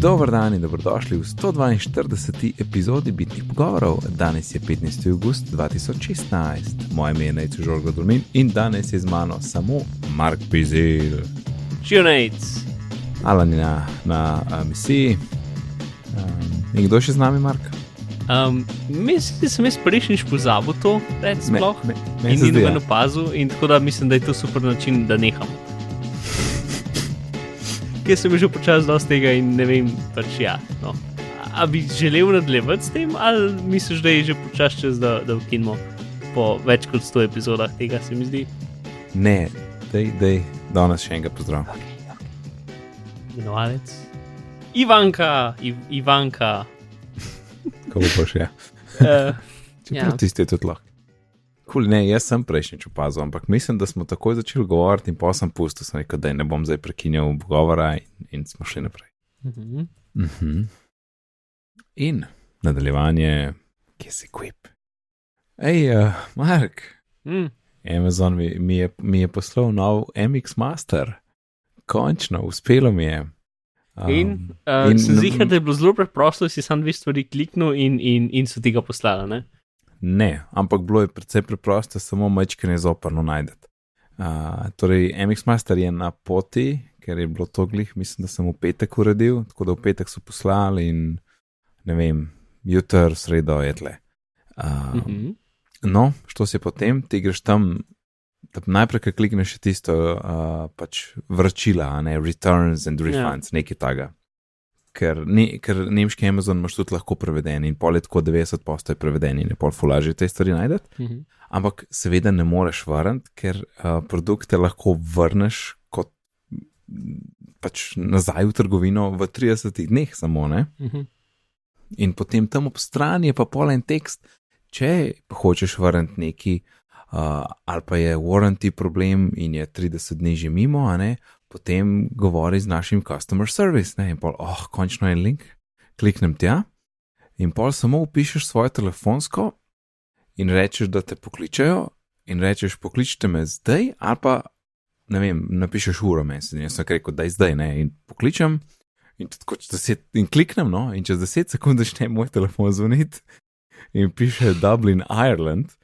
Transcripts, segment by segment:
Dobro dan in dobrodošli v 142. epizodi Bitnih pogovorov. Danes je 15. august 2016, moje ime je Najcu Žorgo Dolmin in danes je z mano samo Mark Pizel. Čunajc. Alan je na, na uh, misiji. Um, in kdo še z nami, Mark? Um, mislim, da sem jaz prejšnjič pozabil to, reči sploh. Me, me, in se ni zdi, ja. opazil, in tako da mislim, da je to super način, da neham. Ker sem že počasi dosti tega in ne vem, pač ja. No. A bi želel nadaljevati s tem, ali misliš, da je že počasi čas, da, da ukinemo po več kot 100 epizodah tega, se mi zdi. Ne, dej, dej, danes še enkrat pozdrav. Imenovalec. Ivanka, Iv, Ivanka. Kako bo še? Uh, Čeprav Ja. tisti je tudi lahko. Kul, ne, jaz sem prejšnjič opazil, ampak mislim, da smo takoj začeli govoriti in pa sem pustil, sem rekel, da ne bom zdaj prekinjal govora in, in smo šli naprej. mhm. Mhm. In nadaljevanje, kje si kvip. Hej, uh, Mark, mm, Amazon mi, mi, je, mi je poslal nov MX Master, končno, uspelo mi je. Um, In, uh, in- sem zihar, da je bilo zelo preprosto, si sam dve stvari kliknil in, in, in so ti ga poslali. Ne? Ne, ampak bilo je precej preprosto, samo majčkene zoprno najdete. Uh, torej, MX Master je na poti, ker je bilo to glih, mislim, da sem v petek uredil, tako da v petek so poslali in ne vem, jutr, sredo je tle. Uh, Uh -huh. No, što si potem, ti greš tam, da najprej, ki klikneš tisto uh, pač vračila, ne returns and refunds, ja. nekaj taga. Ker, ne, ker nemški Amazon imaš tudi lahko preveden in pol je tako 90 postoje preveden in je pol fulaži te stvari najdete. Uh -huh. Ampak seveda ne moreš vrniti, ker uh, produkte lahko vrneš kot pač nazaj v trgovino v 30 dneh samo, ne? Uh -huh. In potem tam ob strani je pa polen tekst, če hočeš vrniti neki, uh, ali pa je warranty problem in je 30 dni že mimo, ne, potem govori z našim customer service, ne, in pol, oh, končno je link, kliknem tja, in pol samo upišeš svoje telefonsko in rečeš, da te pokličejo, in rečeš, pokličite me zdaj, ali pa ne vem, napišeš uro meni, jaz sem rekel, da je zdaj ne, in pokličem. In, deset, in kliknem, no, in čez 10 sekund začne moj telefon zvoniti in piše Dublin, Ireland.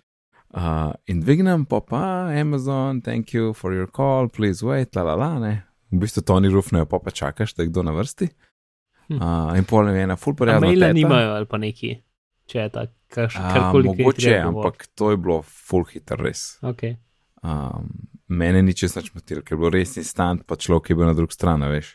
Uh, in dvignem, pa pa Amazon, thank you for your call, please wait, la la la, ne. V bistvu to ni rufnejo, pa pa čakaš, da je kdo na vrsti. Hm. Uh, in pol je ena full prijazna. maila teta. nimajo ali pa neki, če je tako, karkoli. je Mogoče, govoriti. ampak to je bilo full hiter, res. Okay. Um, mene ni čest nič motil, ker je bil res instant, pa človek je bil na drugi strani, veš.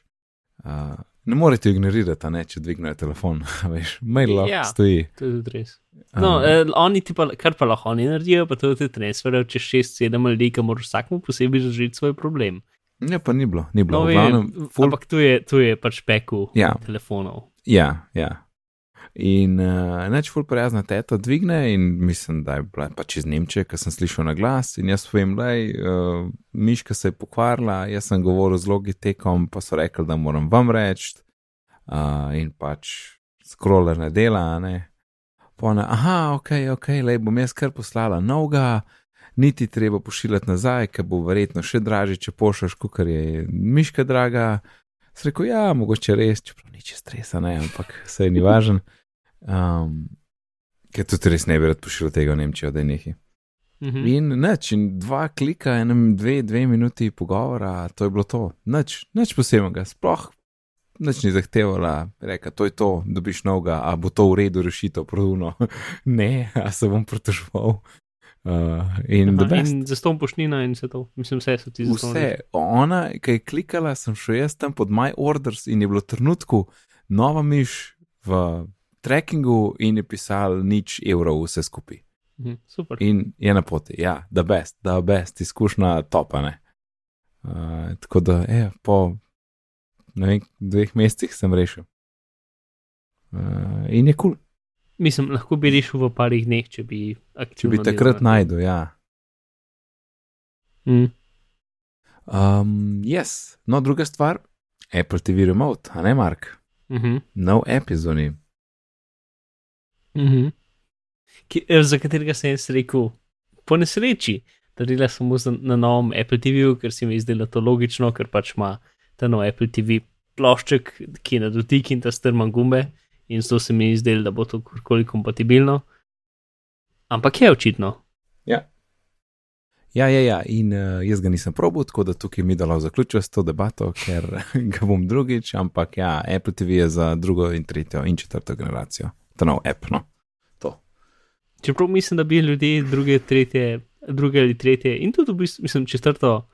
Uh, ne morete ignorirati, ne, če dvignejo telefon, veš, mail lahko Ja. stoji. To je tudi res. No, Um, eh, oni ti pa, kar pa lahko oni naredijo, pa to je transfer, če 6-7 ljudi, ki moraš vsakmu posebej zažiti svoj problem. Ne, pa ni bilo, ni bilo. No, glavnem, full, ampak tu je, tu je pač peku Ja. telefonov. ja, ja. In uh, neč ful prijazna teta dvigne in mislim, da je bila pač iz Nemčije, ker sem slišal na glas in jaz povem, da je uh, miška se je pokvarila, jaz sem govoril z logitekom, pa so rekli, da moram vam reči uh, in pač scroller ne dela, ne. Pone, aha, ok, ok, le bom jaz kar poslala novega, niti treba pošiljati nazaj, ker bo verjetno še dražje, če pošljaš, kot je miška draga. Sem rekel, ja, mogoče res, čeprav nič stresa, ne, ampak vse ni važen. Um, ker tudi res ne bi rad pošiljal tega v Nemčijo, da je nekaj. Mhm. In nič, in dva klika, enem dve, dve minuti pogovora, to je bilo to. Nič, nič posebnega, sploh nič ni zahtevala, reka, to je to, dobiš novega, a bo to v redu rešitev, produno. ne, a se bom pritoževal. Uh, in the Aha, best. in za ston pošnina in vse to. Mislim, vse so ti za Vse, ona, ki je klikala, sem šel jaz tam pod My Orders in je bilo trenutku nova miš v trackingu in je pisal nič evrov vse skupaj. Mhm, super. In je na poti, ja, da best, da best, izkušnja topane. Uh, tako da, je, po vem, dveh mesecih sem rešil. Uh, in je kul, cool. Mislim, lahko bi rešil v parih dneh, če bi če aktivno. bi takrat delal. najdel, ja. Mm. Um, yes, no, druga stvar, Apple TV remote, a ne Mark, Mhm. nov epizodi. Mhm. Ki, eh, za katerega sem jaz rekel, po nesreči, da dela samo na novem Apple TV-ju, ker se mi je zdelo to logično, ker pač ima ta nov Apple TV plošček, ki je na dotik in ta strman gumbe, in zato se mi je zdelo, da bo to kakorkoli kompatibilno. Ampak je očitno. Ja. Ja, ja, ja, in uh, jaz ga nisem probil, tako da tukaj mi dalo zaključujem s to debato, ker ga bom drugič, ampak ja, Apple TV je za drugo in tretjo in četrto generacijo. To nov app, no. To. Čeprav mislim, da bi ljudje druge, tretje, druge ali tretje in tudi, v bistvu, mislim, četrto,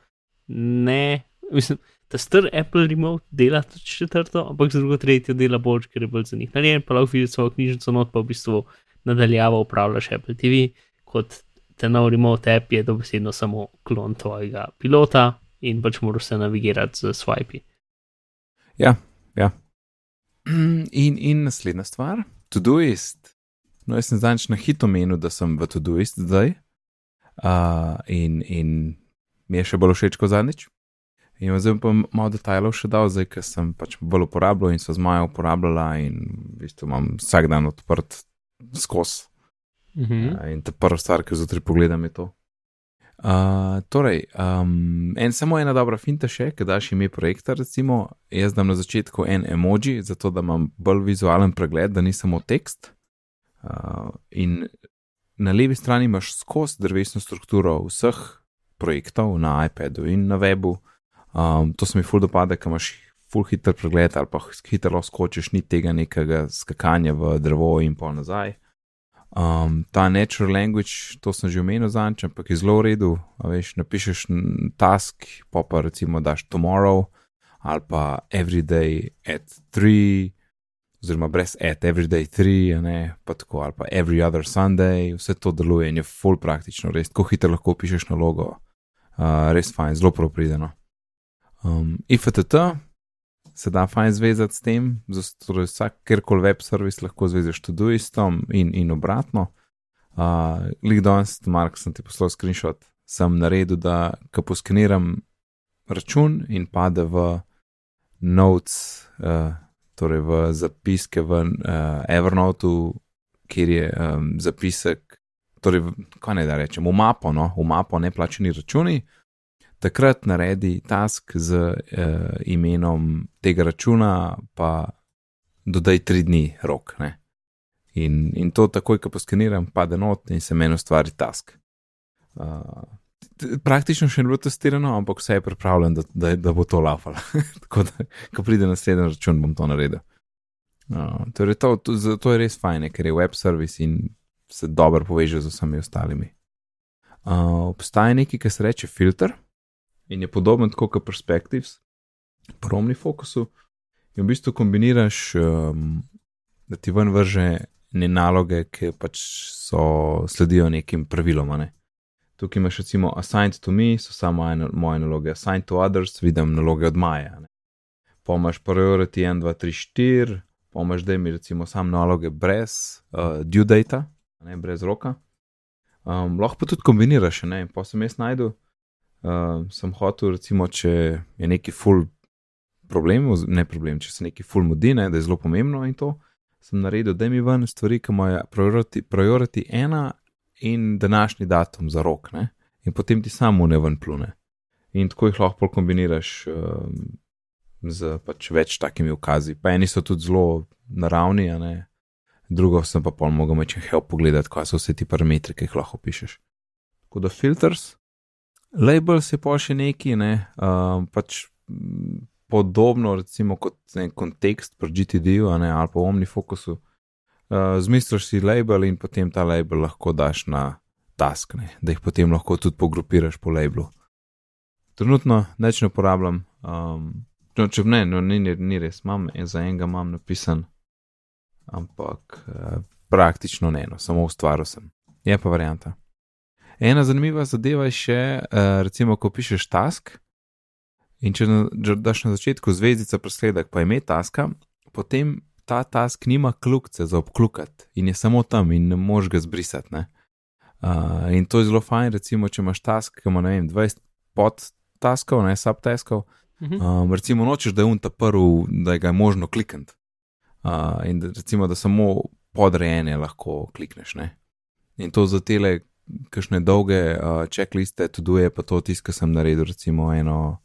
ne, mislim, ta star Apple remote dela četrto, ampak za drugo, tretjo dela bolj, ker je bolj za njih. Na njem pa lahko vidiš svojo knjižnico, not pa v bistvu nadaljavo upravljaš Apple TV kot ta nov remote app je dobesedno samo klon tvojega pilota in pač moraš se navigirati z swipe. Ja, ja. In, in naslednja stvar, Todoist. No, jaz sem zdaj na hitro menil, da sem v Todoist zdaj. Uh, in, in mi je še bolj všeč kot zadnjič. In zdaj pa malo detajlov še dal, zdaj, ker sem pač bolj uporabljal in so z mojo uporabljala in v bistvu imam vsak dan odprt skozi. Uh -huh. In ta prva stvar, ki jo zjutraj pogledam, je to. Uh, torej, um, en samo ena dobra finta še, ki daš ime projekta, recimo, jaz dam na začetku en emoji, zato da imam bolj vizualen pregled, da ni samo tekst. Uh, in na levi strani imaš skozi drevesno strukturo vseh projektov na iPadu in na webu. Um, to se mi ful dopade, ker imaš ful hiter pregled ali pa hitro skočiš, ni tega nekega skakanja v drevo in pol nazaj. Um, ta natural language, to sem že omenil zanč, ampak je zelo v redu. Veš, napišeš task, pa pa recimo daš tomorrow ali pa everyday at 3, oziroma brez at everyday 3, ne, pa tako ali pa every other Sunday, vse to deluje in je full praktično, res tako hitro lahko pišeš nalogo, uh, res fajn, zelo proprideno. Um, IFTT, se da fajn zvezati s tem, torej vsak, kjerkoli web servis lahko zvežeš tudi istom in, in obratno. Uh, Lik danes, Mark, sem ti poslal screenshot, sem naredil, da ko poskeniram račun in pade v notes, uh, torej v zapiske v uh, Evernote, kjer je um, zapisek, torej, kaj naj da rečem, v mapo, no, v mapo neplačeni računi takrat naredi task z uh, imenom tega računa, pa dodaj tri dni rok. In, in to takoj, ko poskeniram, pade not in se meni ustvari task. Uh, praktično še ni bilo testirano, ampak vse je pripravljeno, da, da, da bo to lafalo. Tako da, ko pride naslednji račun, bom to naredil. Uh, torej to, to, to je res fajn, ker je web service in se dobro poveže z vsemi ostalimi. Uh, obstaja nekaj, kar se reče filter in je podoben kot Perspectives, po OmniFocusu. In v bistvu kombiniraš, um, da ti ven vrže ne naloge, ki pač so sledijo nekim pravilom. Ne? Tukaj imaš recimo assigned to me, so samo moje naloge, assigned to others, vidim naloge od Maja. Pomaž priority 1, 2, 3, 4, pomaž da mi recimo sam naloge brez uh, due data, ne, brez roka. Um, lahko pa tudi kombiniraš, ne, in pa sem jaz najdu uh, sem hotel, recimo, če je neki full problem, ne problem, če se neki full mudi, ne, da je zelo pomembno in to, sem naredil, da mi ven stvari, ki imajo priority, priority ena in današnji datum za rok, ne, in potem ti samo ne ven plune. In tako jih lahko kombiniraš um, z pač več takimi ukazi. Pa eni so tudi zelo naravni, a ne. Drugo sem pa pol mogel več help pogledati, kaj so vse ti parametri, ki jih lahko pišeš. Tako da filters, Labels je pa še neki, ne, uh, pač podobno, recimo, kot en kontekst pri GTD-ju ali pa v OmniFocusu. Uh, Zmisliš si label in potem ta label lahko daš na task, ne, da jih potem lahko tudi pogrupiraš po labelu. Trenutno neč ne uporabljam, um, no, če ne, no, ni, ni res, imam en za enega imam napisan, ampak uh, praktično ne, no, samo ustvaril sem. Je pa varianta. Ena zanimiva zadeva je še, uh, recimo, ko pišeš task in če daš na začetku zvezdica presledek, pa ime taska, potem ta task nima kljukce za obklukati in je samo tam in ne moš ga zbrisati. Ne? Uh, in to je zelo fajn, recimo, če imaš task, ki ima vem, 20 pod taskov, ne subtaskov. Um, recimo, nočeš, da je un ta prvi, da ga je možno klikniti. Uh, in da, recimo, da samo podrejene lahko klikneš. Ne? In to za tele kakšne dolge uh, checkliste, tudi je pa to tisto, kar sem naredil, recimo eno,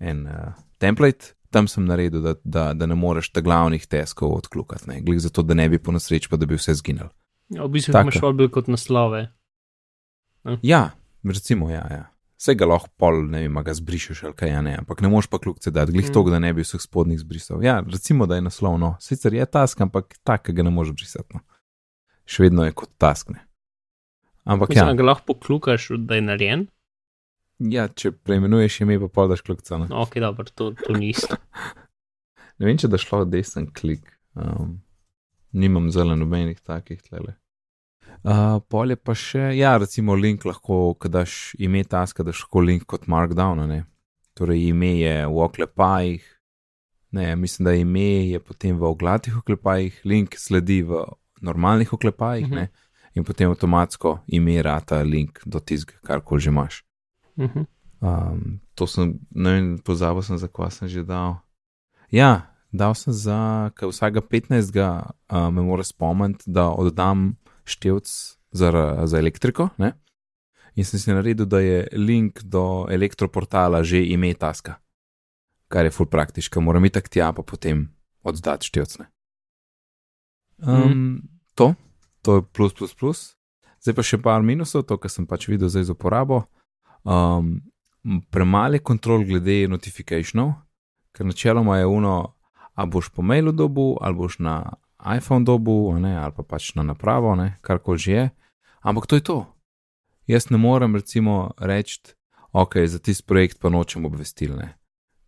en uh, template, tam sem naredil, da, da, da ne moreš ta glavnih teskov odklukati, ne, glede zato, da ne bi po nesreči, pa da bi vse zginil. Ja, v bistvu Taka. imaš bolj bil kot naslove. Ja, recimo, ja, ja. Vse ga lahko pol, ne vem, ga zbrišeš ali kaj, ja, ne, ampak ne moreš pa kljukce dati, glih Mm. to, da ne bi vseh spodnjih zbrisal. Ja, recimo, da je naslovno, sicer je task, ampak tak, ga ne moreš brisati. No. Še vedno je kot task, ne. Ampak Mislim, ja, ga lahko poklukaš, da je narejen. ja, če preimenuješ ime, pa pol daš kljukce. No. Ok, dobro, to, to ni isto. Ne vem, če da šlo desen klik. Um, nimam zelo nobenih takih tlele. Uh, pol je pa še, ja, recimo link lahko, kadaš ime taska, daš lahko link kot markdown, ne. Torej ime je v oklepajih, ne, mislim, da ime je potem v oglatih oklepajih, link sledi v normalnih oklepajih, Mhm. ne, in potem avtomatsko ime rata link do tizga, karkoli že imaš. Mhm. Um, to sem, ne vem, pozabil sem, za kva sem že dal. Ja, dal sem za, ker vsakega 15. Uh, me mora spomniti, da oddam števc za, za elektriko. Ne? In sem si naredil, da je link do elektroportala že ime taska, kar je full praktično, moram iti tja, pa potem oddati števcne. Um, Mhm. To, to je plus, plus, plus. Zdaj pa še par minusov, to, kar sem pač videl zdaj za uporabo. Um, premale kontrol glede notifikationov, ker načeloma je uno, a boš po mailu dobu, ali boš na iPhone dobu, ne, ali pa pač na napravo, ne, karkoli že je. Ampak to je to. Jaz ne morem recimo reči, ok, za tisti projekt pa nočem obvestilne.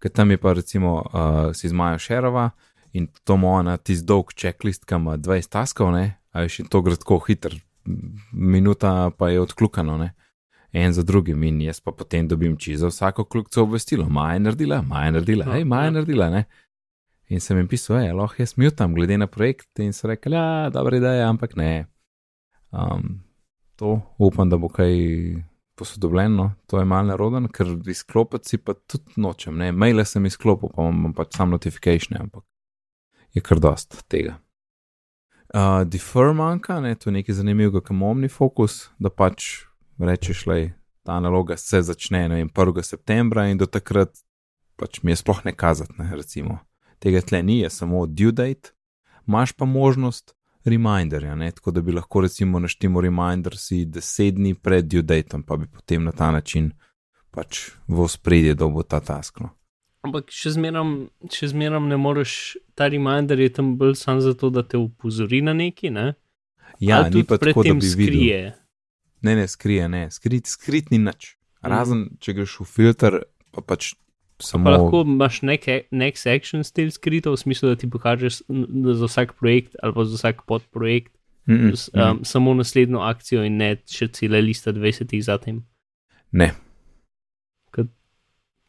Ker tam je pa recimo uh, si zmaja Šerova in to ima ona tisti dolg checklist, ki ima 20 taskov, ne, a je še to gre tako hiter, minuta pa je odklukano, ne en za drugim, in jaz pa potem dobim čisto za vsako kljukco obvestilo, Maja je naredila, Maja je naredila, No, hej, Maja je ja. naredila, ne. In sem jim pisal, hej, lahko jaz mutam, glede na projekt, in so rekli, ja, dobra ideja, ampak ne. Um, to upam, da bo kaj posodobljeno, to je malo neroden, ker izklopiti si pa tudi nočem, ne, maile sem izklopil, pa imam pač sam notification, ampak je kar dost tega. Uh, defer manjka, ne, to je nekaj zanimivega, kam omni fokus, da pač rečeš, da ta naloga se začne ne vem, 1. septembra in do takrat pač mi je sploh ne kazati, ne, recimo. Tega tle ni, je samo due date, imaš pa možnost reminderja, ne, tako da bi lahko recimo naštimo reminder si 10 dni pred due dateom, pa bi potem na ta način pač v spredje dobo ta task. Ampak še zmeram, še zmeram ne moreš, ta reminder je tam bolj sam zato, da te upozori na neki, ne? Ja, Ali ni pa tako, da bi videl. skrije. Ne, ne, skrije, ne, skrit, skrit ni nič. Mhm. Razen, če greš v filter, pa pač samo. Pa lahko imaš nek next action stil skrito, v smislu, da ti pokažeš za vsak projekt ali pa za vsak podprojekt Mm -mm, s- um, samo naslednjo akcijo in ne še cele lista 20 zatem. Ne. Kad-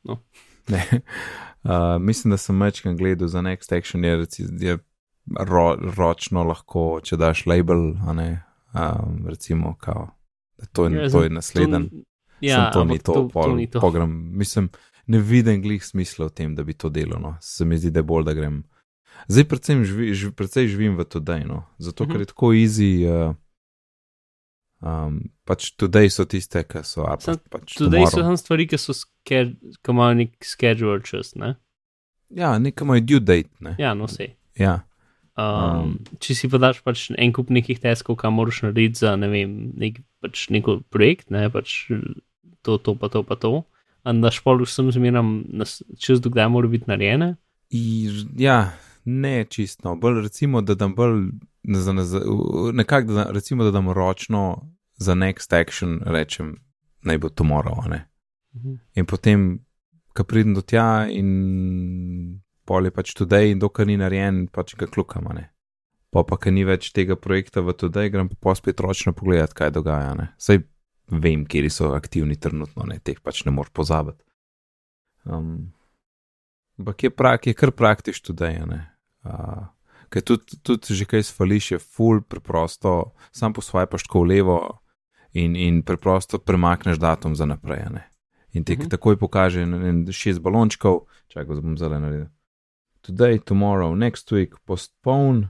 no. Ne. Uh, mislim, da sem večkrat gledal za Next Action, je, reci, je ro, ročno lahko, če daš label, ne, um, recimo, kao, da to je, Ja, to je nasleden. To, Ja, to ni to, to, pol, to ni to. program. Mislim, ne vidim glih smisla v tem, da bi to delal. No. Se mi zdi, da je bolj, da grem. Zdaj predvsem živi, živ, predvsem živim v today, no. zato ker Mhm. je tako easy. Uh, um, pač today so tiste, ki so. a Pa, pač so tomorrow. tam stvari, ki so imajo nek schedule čas, ne? Ja, nekam je due date. Ne. Ja, no vse. Ja. Um, Um. če si pa daš pač en kup nekih teskov, kam moraš narediti za ne vem, nek pač neko projekt, ne pač to, to, pa to, pa to. In daš pol vsem zmeram čez dokdaj mora biti narejene. I, ja, ne čisto. Bolj recimo, da dam bolj, za, za, nekako, da, recimo, da dam ročno za next action, rečem, naj bo tomorrow, a ne. In potem, ko pridem do tja in pol je pač today, in dokler ni narejen, pač ga klukam. Pa pa, ker ni več tega projekta v today, grem pa spet ročno pogledat, kaj dogaja, ne. Saj vem, kje so aktivni trenutno, ne, teh pač ne moreš pozabiti. Um, Ampak je, prak, je kar praktiš today. Uh, Ker tudi, tudi že kaj svališ, je full preprosto, sam posvajpaš tako v levo in, in preprosto premakneš datum za naprej. Ne? In ti uh Mhm. -huh. takoj pokaže ne šest balončkov, čakaj, zdaj bom zelo naredil. Today, tomorrow, next week, postpone.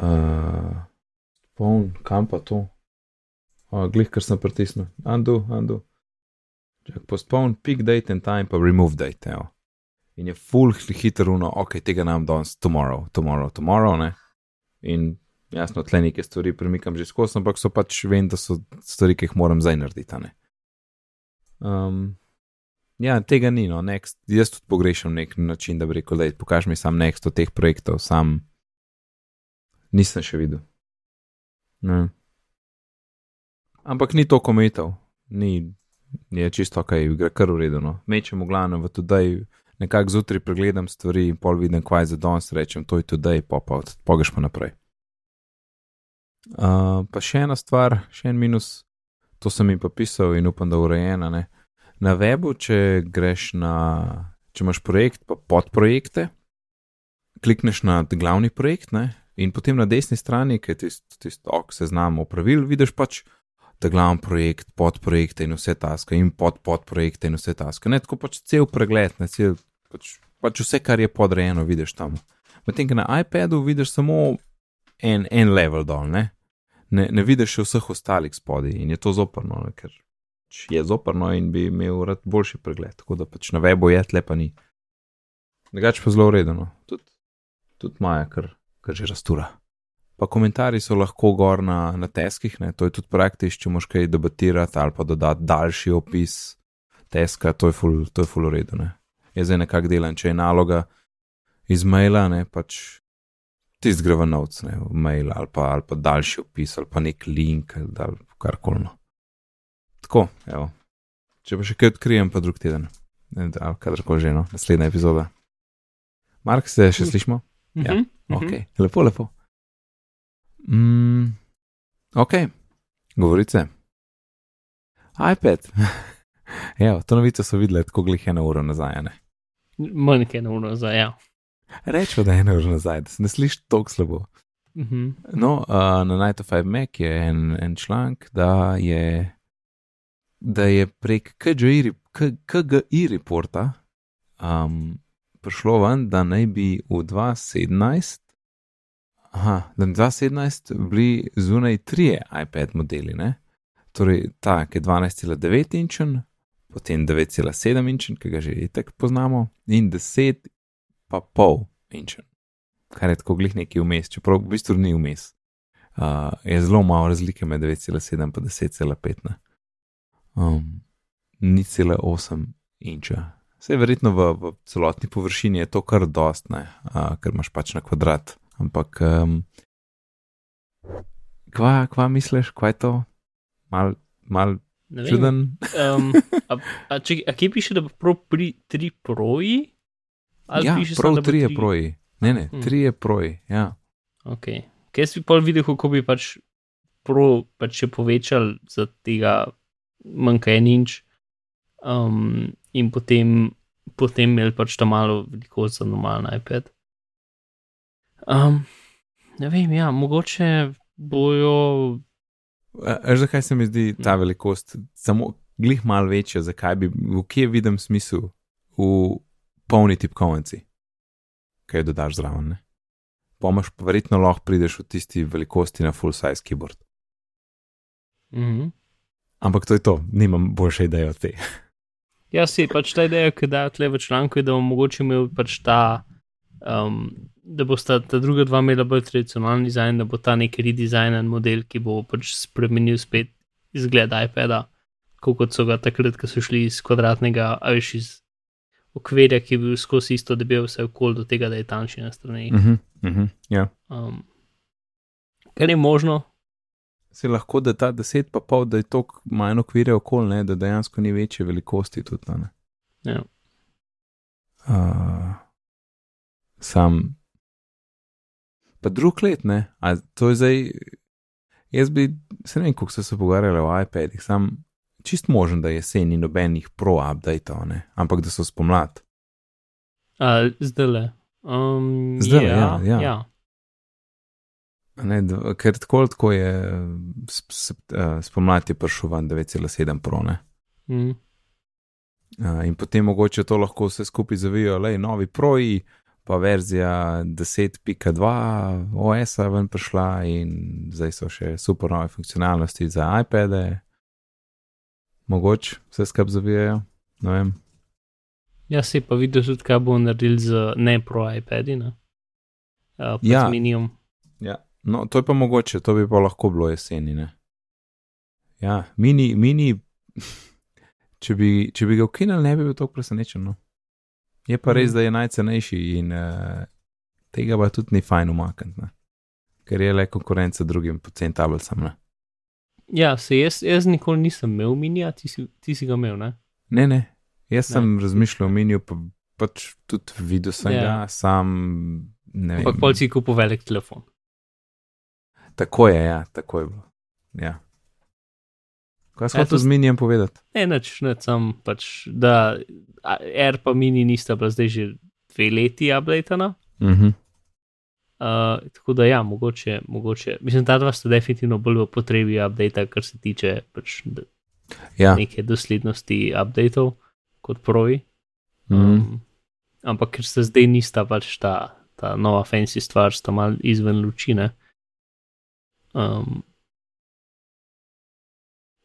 Uh, postpone, kam pa to? Uh, glih, ker sem pritisnil. Undo, undo. Čak, postpone, pick date and time, pa remove date. Evo. In je full hiter uno, ok, tega nam danes, tomorrow, tomorrow, tomorrow, ne. In jasno, tle neke stvari premikam že skozi, ampak so pač vem, da so stvari, ki jih moram zdaj narediti. Um, ja, tega ni, no, next, jaz tudi pogrešam nek način, da bi rekel, da pokaž mi sam next od teh projektov, sam nisem še videl. Ne. Ampak ni to kometov, ni, je čisto kaj, gre kar uredno. Mečem v glavnem, v tudi nekako zjutraj pregledam stvari in pol vidim, kaj za danes rečem, to je tudi, pa pogeš pa naprej. Uh, pa še ena stvar, še en minus, to sem jim pa pisal in upam, da je urejena. Ne? Na webu, če greš na, če imaš projekt, pa podprojekte, klikneš na glavni projekt ne? in potem na desni strani, ki je tisti, tist, ok, seznam opravil, vidiš pač ta glavni projekt, podprojekte in vse taske, in pod podprojekte in vse taske. Ne, tako pač cel pregled, ne, cel, pač, pač vse, kar je podrejeno, vidiš tam. Medtem, ko na iPadu vidiš samo en, en level dol, ne? Ne, ne vidiš še vseh ostalih spodaj in je to zoprno, ne, ker pač je zoprno in bi imel rad boljši pregled. Tako da pač na webu je tle pa ni. Drugač pa zelo uredno, tudi tud Maja, kar, kar že rastura pa komentarji so lahko gor na, na teskih, ne? to je tudi praktično, če moš kaj debatirati ali pa dodati daljši opis teska, to je full, to je full uredu. Ne? Je zdaj nekak delan, če je naloga iz maila, ne pač ti zgreva novc, ne v mail ali pa, ali pa daljši opis ali pa nek link ali karkoli. No. Tako, evo. Če pa še kaj odkrijem, pa drug teden, kadarkoli že, no, naslednja epizoda. Mark, se še slišmo? Mm -hmm, ja, mm -hmm. ok, lepo, lepo. Mm, ok, govorice. iPad. Evo, to novico so videli tako glih eno uro nazaj. Ne? Manj kot eno uro nazaj, ja. Rečemo, da je eno uro nazaj, da se ne sliši tako slabo. Mm -hmm. No, uh, na Night of Five Mac je en, en članek, da je, da je prek KGI, KGI reporta um, prišlo ven, da naj bi v 2017 Aha, da bi 2017 bili zunaj tri iPad modeli, ne? torej ta, ki je 12,9 inčen, potem 9,7 inčen, ki ga že itek poznamo, in 10 pa pol inčen, kar je tako glih neki vmes, čeprav v bistvu ni vmes. Uh, je zelo malo razlike med 9,7 in 10,5. Um, ni cela 8 inča. Vse verjetno v, v celotni površini je to kar dost, uh, ker imaš pač na kvadrat. Ampak, um, kva, kva misliš, kva je to? Mal, mal čuden. um, a, a, če, a kje piše, da bo pro pri tri proji? Ali ja, piše prav bo tri je tri- proji. Ne, ne, Hmm. tri je proji. Ja. Ok. Kaj si pol videl, kako bi pač pro pač še povečal za tega manjka en inč um, in potem, potem imeli pač ta malo velikost za normalen iPad. Um, ne vem, ja, mogoče bojo. Veš, zakaj se mi zdi ta velikost samo glih mal večja, zakaj bi, v kje vidim smisel v polni tipkovnici, kaj jo dodaš zraven. Ne? Pomaž pa verjetno lahko prideš v tisti velikosti na full size keyboard. Mhm. Ampak to je to, nimam boljše ideje od te. Ja, si pač ta ideja, ki dajo tle v članku, je, da imeli pač ta, um, da bo sta ta druga dva imela bolj tradicionalni dizajn, da bo ta neki redizajnen model, ki bo pač spremenil spet izgled iPada, kot so ga takrat, ko so šli iz kvadratnega, a veš iz okvirja, ki je bil skozi isto debel, vse okol do tega, da je tanjši na strani. Uh -huh, uh -huh, ja. Um, kar je možno, Se lahko da ta deset pa pol, da je to manj okvirje okol, ne, da dejansko ni večje velikosti tudi. Ne. ja. Uh, sam. Pa drug let, ne, a to je zdaj. Jaz bi, se ne vem, kako so se pogovarjali o iPadih, sam čist možen, da je jesen ni nobenih pro updateov, ne, ampak da so spomlad. uh, zdaj le. Um, Zdajle, ja, ja, ja. ja. Ne, d- ker tako tako je sp, sp, uh, spomlad je prišel van 9,7 pro, ne. Mm. Uh, in potem mogoče to lahko vse skupaj zavijo, le novi proji, pa verzija 10.2 OS-a ven prišla in zdaj so še super nove funkcionalnosti za iPade. Mogoče vse skupaj zavijajo, ne vem. Ja, se pa videl tudi, kaj bo naredil z ne pro iPadi, ne? Uh, Ja. Minium. Ja. No, to je pa mogoče, to bi pa lahko bilo jeseni. Ne? Ja, mini, mini če, bi, če bi ga ukinili, ne bi bil tako presenečen. No. Je pa res, Mhm. da je najcenejši in uh, tega pa tudi ni fajn umakniti, ker je le konkurenca drugim pocen tablicam. Ne, Ja, se jaz, jaz nikoli nisem imel minija, ti si, ti si ga imel, ne? ne, ne. jaz Ne. sem razmišljal o miniju, pa pač tudi videl sem Ja. ga, sam ne Ampak vem. pol si kupil velik telefon. Tako je, ja, tako je bilo. Ja. Kaj smo Ja, s- z minijem povedati? Ne, nič, ne, sam pač, da Air pa mini nista bila zdaj že dve leti updatena. Mhm. Uh, tako da ja, mogoče, mogoče. Mislim, ta dva sta definitivno bolj v potrebi updata, kar se tiče pač Ja. neke doslednosti updatov kot provi. Mhm. Um, ampak ker se zdaj nista pač ta, ta nova fancy stvar, sta mal izven lučine. Um,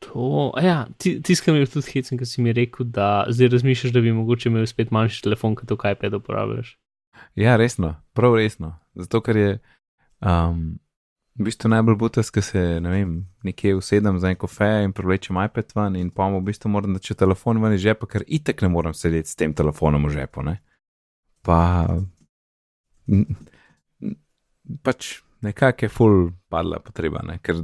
to, ja, ti- tiskam je tudi hecen, ker si mi rekel, da zdaj razmišljaš, da bi mogoče imel spet manjši telefon, kot to iPad uporabljaš. Ja, resno, prav resno. Zato, ker je um, v bistvu najbolj butas, ker se ne vem, nekje usedem za en kofe in privlečem iPad ven in pa mu v bistvu moram dati telefon ven iz žepa, ker itek ne morem sedeti s tem telefonom v žepu. Ne? Pa pač nekako je full padla potreba, ne? ker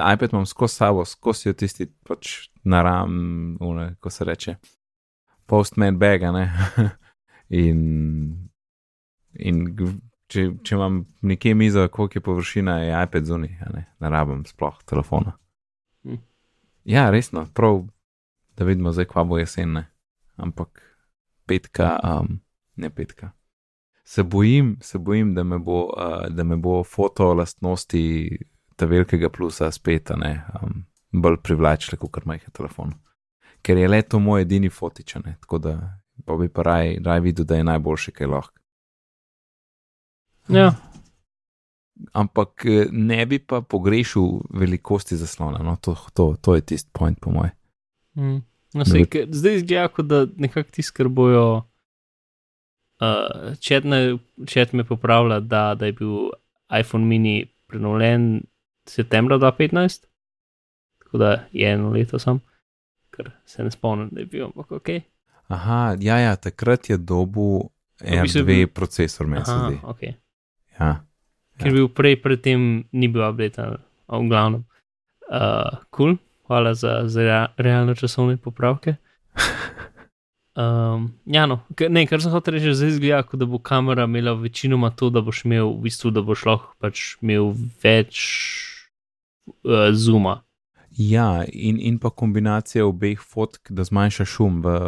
iPad imam skozi sabo, skozi jo tisti pač naram, une, ko se reče, postman bag, a ne. in In če, če imam nekje mizo, koliko je površina, je iPad zunaj, ne, ne rabim sploh telefona. Hm. Ja, resno, prav, da vidimo zdaj, kva bo jesen, ne. ampak petka, um, ne petka. Se bojim, se bojim, da me bo, uh, da me bo foto lastnosti ta velikega plusa spet, ne, um, bolj privlačile, kot majhen telefon. Ker je le to moj edini fotičane, tako da pa bi pa raj, raj videl, da je najboljši, kaj lahko. Ja, ampak eh, ne bi pa pogrešil velikosti zaslona. No, to, to, to je tisti point, po mojem. Mm. No, sej, bi- zdaj izgleda, kot da nekako ti skrbojo. Uh, chat, ne, chat me popravlja, da, da je bil iPhone mini prenovljen septembra 2015, tako da je eno leto sam, ker se ne spomnim, da je bil, ampak ok. Aha, ja, ja, takrat je je R2 bil- procesor, meni se Aha, zdi. ok. Ja. Ker bil prej, predtem ni bil update, v glavnem. Uh, cool, hvala za, za rea- realno časovne popravke. Um, ja, no, ne, kar sem hotel reči, zdaj izgleda, kot da bo kamera imela večinoma to, da boš imel, v bistvu, da boš lahko pač imel več uh, zuma. ja, in, in pa kombinacija obeh fotk, da zmanjša šum v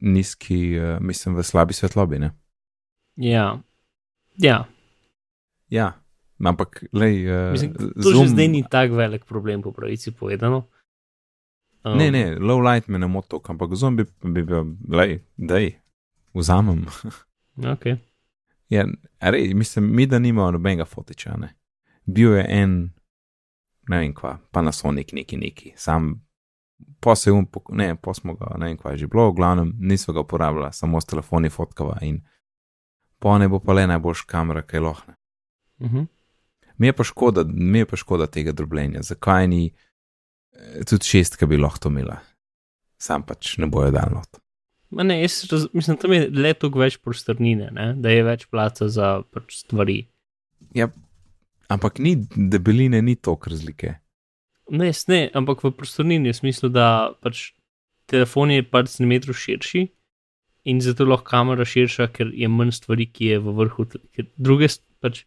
nizki, eh, mislim, v slabi svetlobi. Ne? Ja, ja. Ja, ampak, lej, uh, Mislim, to že zdaj ni tako velik problem, po pravici povedano. Um, Ne, ne, low light me ne moto, ampak zombi bi bil, lej, dej, vzamem. Okay. Ja, rej, mislim, mi da nimamo nobenega fotiča. Ne. Bil je en, ne vem kva, Panasonic neki neki, sam posebej, ne, pa smo ga, ne vem kva je že bilo, v glavnem nismo ga uporabljali, samo s telefoni fotkava in po ne bo pa le najboljša kamera, kaj lohne. Uh -huh. Mi je pa škoda, mi je pa škoda tega drobljenja, zakaj ni eh, tudi šestka bi lahko imela, sam pač ne bojo dal not. Ma Ne, jaz raz, mislim, tam je le toliko več prostornine, ne? da je več placa za pač stvari. Ja, ampak ni debeline, ni toliko razlike. Ne, ne, ampak v prostornini je smislu, da pač telefon je par centimetrov širši in zato lahko kamera širša, ker je manj stvari, ki je v vrhu. druge pač.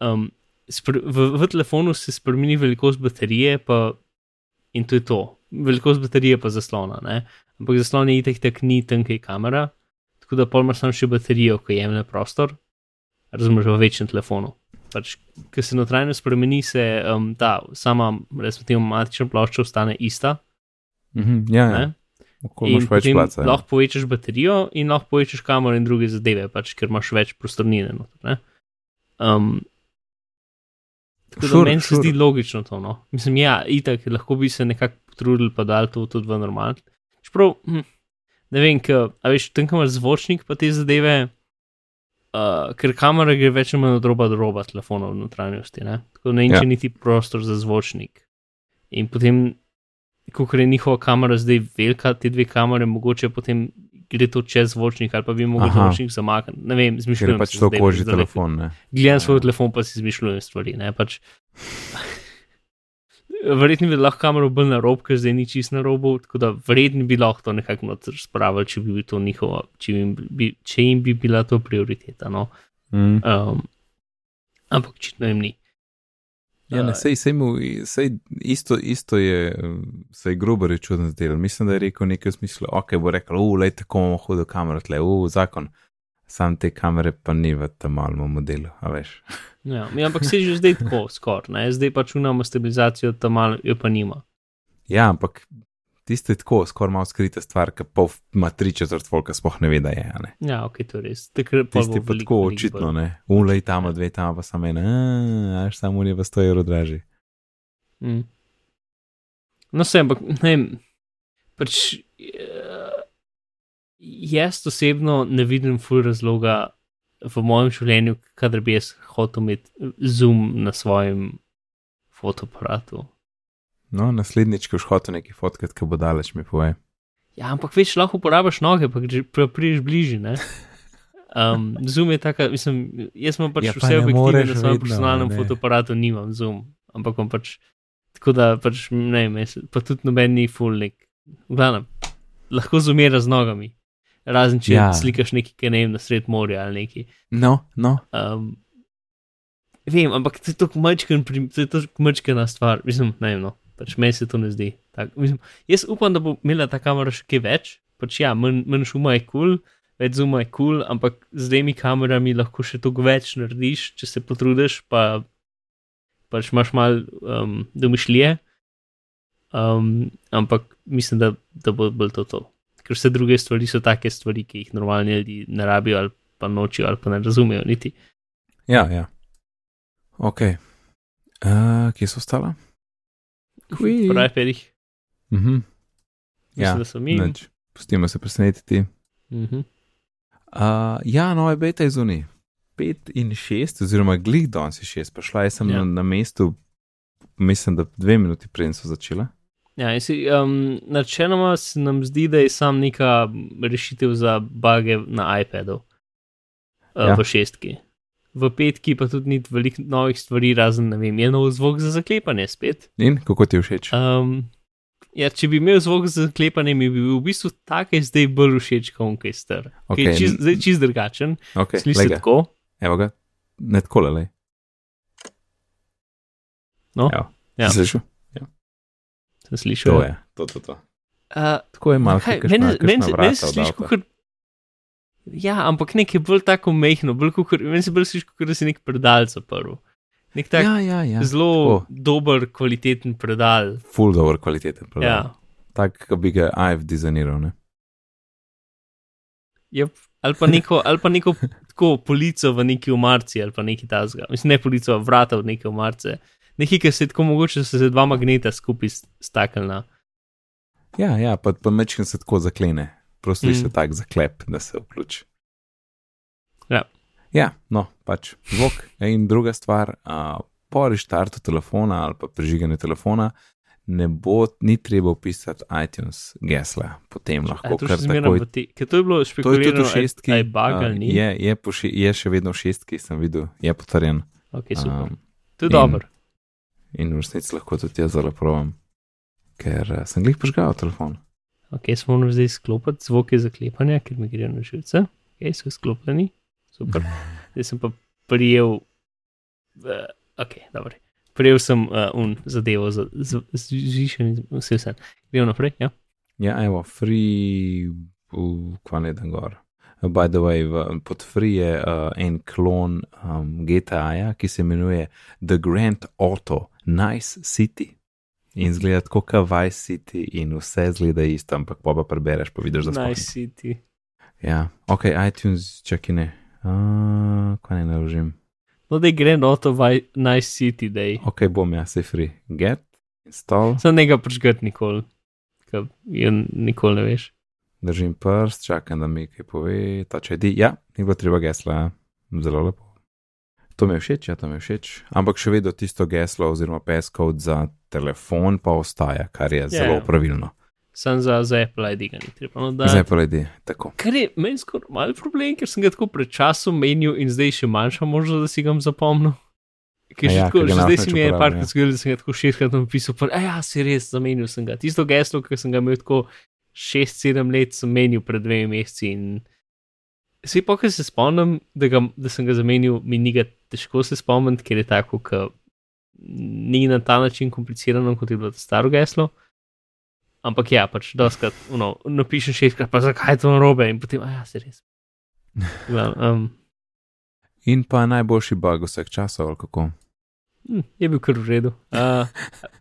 Um, v, v telefonu se spremeni velikost baterije, pa, in to je to. Velikost baterije pa zaslona, ne? ampak zaslon je itek tak ni tanka kamera, tako da pol imaš samo še baterijo, ki jemlje prostor, razumeš v večjem telefonu. Pač, ker se notranje spremeni, se um, ta sama, recimo, matična plošča ostane ista. Mhm, ja, ja. Okoli imaš več placa. ja. lahko povečaš baterijo in lahko povečaš kamero in druge zadeve, pač, ker imaš več prostornine. Noter, um, tako da Sure, meni se sure. zdi logično to. No? Mislim, ja, itak, lahko bi se nekako potrudili, pa dal to tudi v normal. Čeprav hm, ne vem, ka, a veš, tam imaš zvočnik pa te zadeve, uh, ker kamera gre več ali manj od roba do roba telefonov v notranjosti, ne? tako da ne Ja. niti prostor za zvočnik. In potem, ko je njihova kamera zdaj velika, te dve kamere, mogoče potem gre to čez zvočnik ali pa bi mogel zvočnik zamakniti. Ne vem, Ker je zmišljujem. pač si to zdaj, koži zdajle, telefon. Ne? Gledam Ja. svoj telefon, pa si izmišljujem stvari. Ne, pač. Verjetno bi lahko kamero bolj na rob, ker zdaj ni čist na robu, tako da verjetno bi lahko to nekako noter spravili, če bi bil to njihovo, če jim bi, če jim bi bila to prioriteta. No. Mm. Um, ampak očitno jim ni. Ja, ne, Uh, sej, sej mu, sej isto, isto je, grobo je čudno zdelo. Mislim, da je rekel nekaj v smislu, ok, bo rekel, uf, lej tako bomo hodili kamero, tle, uf, zakon. Sam te kamere pa ni v tem malem modelu, a veš. Ja, ja, ampak se že zdaj tako skoraj, zdaj pač unamo stabilizacijo, tam malo jo pa nima. Ja, ampak tiste je tako, skoraj malo skrita stvar, ki pa ima tri četrt volka, sploh ne ve, da je. Ne? Ja, ok, to je res. Pol Tisti pa tako očitno, ne. Ulej tam, dve tam, pa samo ena, a, až samo je pa 100 evrov dražji. Mm. No, vse, ampak ne vem. Pač, uh, jaz osebno ne vidim ful razloga v mojem življenju, kadar bi jaz hotel imeti zoom na svojem fotoaparatu. No, naslednjič, ko boš hotel nekaj fotkat, ki bo daleč, mi povej. Ja, ampak več lahko uporabiš noge, pa, priješ bližje. Ne? Um, zoom je taka, mislim, jaz imam pač Ja, pa vse objektive na svojem personalnem ne. fotoaparatu, nimam zoom, ampak imam pač tako da pač ne vem, pa tudi noben ni fulnik. V glavnem, lahko zoomira z nogami, razen če Ja. slikaš nekaj, ki ne vem, na sred morja ali nekaj. No, no, Um, vem, ampak to je tako mačken, tako mačkena stvar, mislim, ne vem, no, pač meni se to ne zdi. Tak, mislim, jaz upam, da bo imela ta kamera še kaj več, pač ja, manj, manj šuma je kul, cool, več zuma je kul, cool, ampak z temi kamerami lahko še toliko več narediš, če se potrudiš, pa pač imaš malo um, domišljije. Um, ampak mislim, da, da bo bolj to to. Ker vse druge stvari so take stvari, ki jih normalni ljudje ne rabijo ali pa nočijo ali pa ne razumejo niti. ja, ja. Ok. Uh, kje so ostala? Kui. Pravi perih. Mhm. Mislim, Ja, da so mi. nič. Pustimo se presenetiti. Mhm. Uh, ja, nove beta je zunaj. 5 in 6, oziroma glih danes je 6, pa šla jaz sem ja. na, na mestu, mislim, da dve minuti prej so začela. Ja, si, um, načeloma se nam zdi, da je sam neka rešitev za bage na iPadu uh, Ja. v šestki. V petki pa tudi ni veliko novih stvari, razen ne vem, je nov zvok za zaklepanje spet. In kako ti je všeč? Um, ja, če bi imel zvok za zaklepanje, mi bi bil v bistvu tak, zdaj bolj všeč, je star. Okay. Okej, Je čist, zdaj čist drugačen, okay, sliši se tako. Evo ga, ne tako le. No, Evo. Ja. Slišal? Sem slišal. To je, to, to, to. Uh, Tako je malo, Kaj, meni, meni, se- meni se sliši kot. Ja, ampak nekaj bolj tako mehko, bolj kot meni se bolj sliši, kot da si nek predal zaprl. Nek tak ja, Ja, ja, ja. zelo tako. dober, kvaliteten predal. Full dobro kvaliteten. predal. Ja. Tak, kot bi ga IF dizajniral. Ne? Yep. Ali pa neko, ali pa neko tako polico v neki umarci, ali pa neki tasga. Mislim, ne polico, vrata v neki umarce. Nekaj, ki se tako mogoče, se dva magneta skupaj staknila. Ja, ja, pa, pa mečken se tako zaklene. Prosto mm. Se tak zaklep, da se vključi. Ja. Ja, no, pač zvok. In druga stvar, uh, po reštartu telefona ali pa prižiganju telefona, ne bo, ni treba upisati iTunes gesla, potem lahko kar takoj. te, ker to je bilo To je tudi špekulirano, v šestki. ali je bug ni. je, je, še, je še vedno v šestki, sem videl, je potrjen. Okay, super. Um, to je dobro. In v resnici lahko tudi jaz zelo provam, ker uh, sem glih požgal telefon. Ok, smo morali zdaj sklopiti zvoke zaklepanja, ker mi grejo na živce. Ok, so sklopljeni, super. Zdaj sem pa prijel, uh, ok, dobro. Prijel sem uh, un zadevo za zvišanje, vse vse. Gremo naprej, ja. Ja, evo, free, kva ne dan gor. Uh, By the way, v, pod free je uh, en klon um, GTA-ja, ki se imenuje The Grand Auto Nice City. In zgleda tako, kot Vice City, in vse zgleda isto, ampak pa pa prebereš, pa vidiš, da sploh Nice city. Ja, ok, iTunes, čakaj ne. Uh, kva ne naložim? No, da je Grand Auto Vi- Nice City Day. Ok, bom jaz, se free. Get, install. Sem nekaj počgati nikoli, ker je nikoli ne veš. Držim prst, čakam, da mi kaj pove. Ta če di, ja, ni bilo treba gesla, zelo lepo. To mi je všeč, ja, to mi je všeč. Ampak še vedno tisto geslo oziroma peskov za telefon pa ostaja, kar je Ja, zelo ja. pravilno. Sam za, za Apple ID ga ni treba. No, da, Zdaj pa redi, tako. Kar je meni skoraj mal problem, ker sem ga tako pred časom menil in zdaj še manjša možnost, da si ga bom zapomnil. Ker ja, tako, ker že lahko zdaj si mi je parkrat ja. zgodilo, da sem ga tako šestkrat napisal, pa ja, si res zamenil sem ga. Tisto geslo, ki sem ga imel tako 6-7 let, sem menil pred dvemi meseci in vse pa, ker se spomnim, da, ga, da sem ga zamenil, mi ni ga težko se spomniti, ker je tako, ker ni na ta način komplicirano, kot je bilo to staro geslo. Ampak ja, pač doskrat, no, napišem šestkrat, pa zakaj je to narobe in potem, a ja, se res. Um, In pa najboljši bug vseh časov, ali kako. Hm, je bil kar v redu. Uh, a,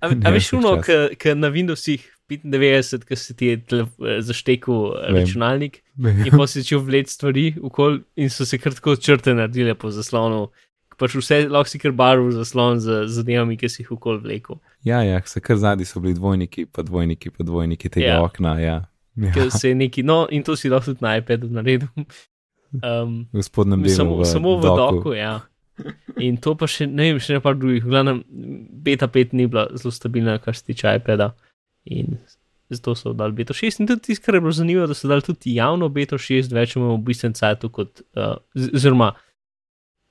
a, a veš, uno, ki na Windowsih 95, ki se ti je eh, zaštekel Vem. računalnik in pa si začel vleč stvari okol in so se kar tako črte naredile po zaslonu. Pač vse lahko si kar barv zaslon z zadevami, ki si jih okol vlekel. Ja, ja, se kar zadnji so bili dvojniki, pa dvojniki, pa dvojniki tega Ja. ja. okna. Ja. Ja. Ker se je neki, no, in to si lahko tudi na iPadu naredil. Um, V spodnjem delu. samo, v samo v doku. doku, ja. In to pa še ne vem, še ne pa drugih. V glavnem, beta 5 ni bila zelo stabilna, kar se tiče iPada. In zato so dali beta 6. In tudi tisto, kar je bilo zanimivo, da so dali tudi javno beta 6, več imamo v bistvu cajtu kot, uh, oziroma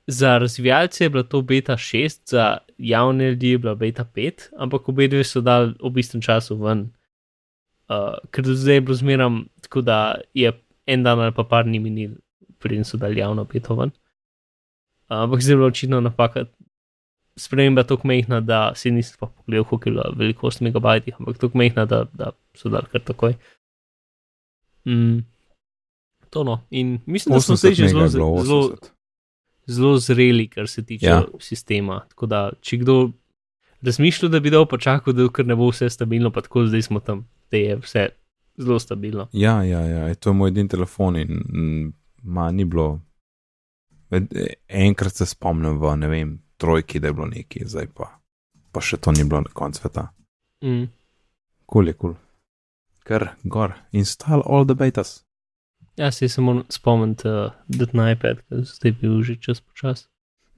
za razvijalce je bila to beta 6, za javne ljudi je bila beta 5, ampak obe dve so dali v bistvu času ven. Uh, ker do zdaj je bilo zmeram tako, da je en dan ali pa par dni minil, preden so dali javno beto ven. Ampak zdaj je očitno napaka. Sprememba je tako majhna, da si nisem pogledal, koliko je velikost megabajtih, ampak tako majhna, da, da so dali kar takoj. Mm, to no. In mislim, da smo zdaj že zelo, zelo, zelo, zelo zreli, kar se tiče ja. Sistema. Tako da, če kdo razmišlja, da bi dal pa čakal, da ne bo vse stabilno, pa tako zdaj smo tam, da je vse zelo stabilno. Ja, ja, ja, to je moj edini telefon in ma ni bilo. Enkrat se spomnim v ne vem, trojki, da je bilo nekaj, zdaj pa, pa še to ni bilo na koncu sveta. Mm. Kul je kul. Ker gor, install all the betas. Ja, se samo spomnim, uh, da na iPad, ker zdaj bil že čas počas.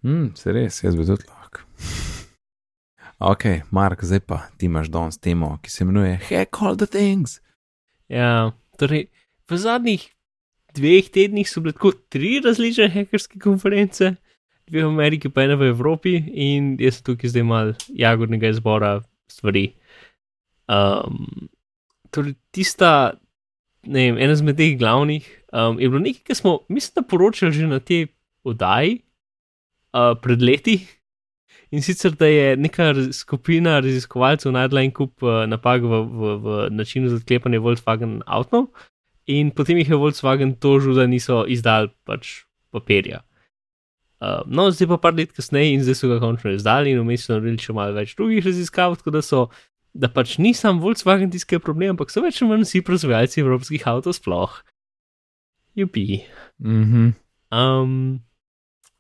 Hmm, se res, jaz bi tudi lahko. Ok, Mark, zdaj pa ti imaš danes temo, ki se imenuje Hack all the things. Ja, torej v zadnjih dveh tednih so bile tako tri različne hekerske konference, dve v Ameriki, pa ena v Evropi, in jaz sem tukaj zdaj mal jagodnega izbora stvari. Um, torej, tista, ne vem, ena izmed teh glavnih um, je bilo nekaj, kar smo, mislim, da poročali že na tej oddaji uh, pred leti. In sicer, da je neka skupina raziskovalcev najdla en kup uh, napak v, v, v načinu za odklepanje Volkswagen avtov, in potem jih je Volkswagen tožil, da niso izdali pač papirja. Uh, no, zdaj pa par let kasneje in zdaj so ga končno izdali, in vmes so naredili še malo več drugih raziskav, tako da so, da pač ni sam Volkswagen je problem, ampak so več ali manj vsi proizvajalci evropskih avtov sploh. Jupi. Mhm. Um,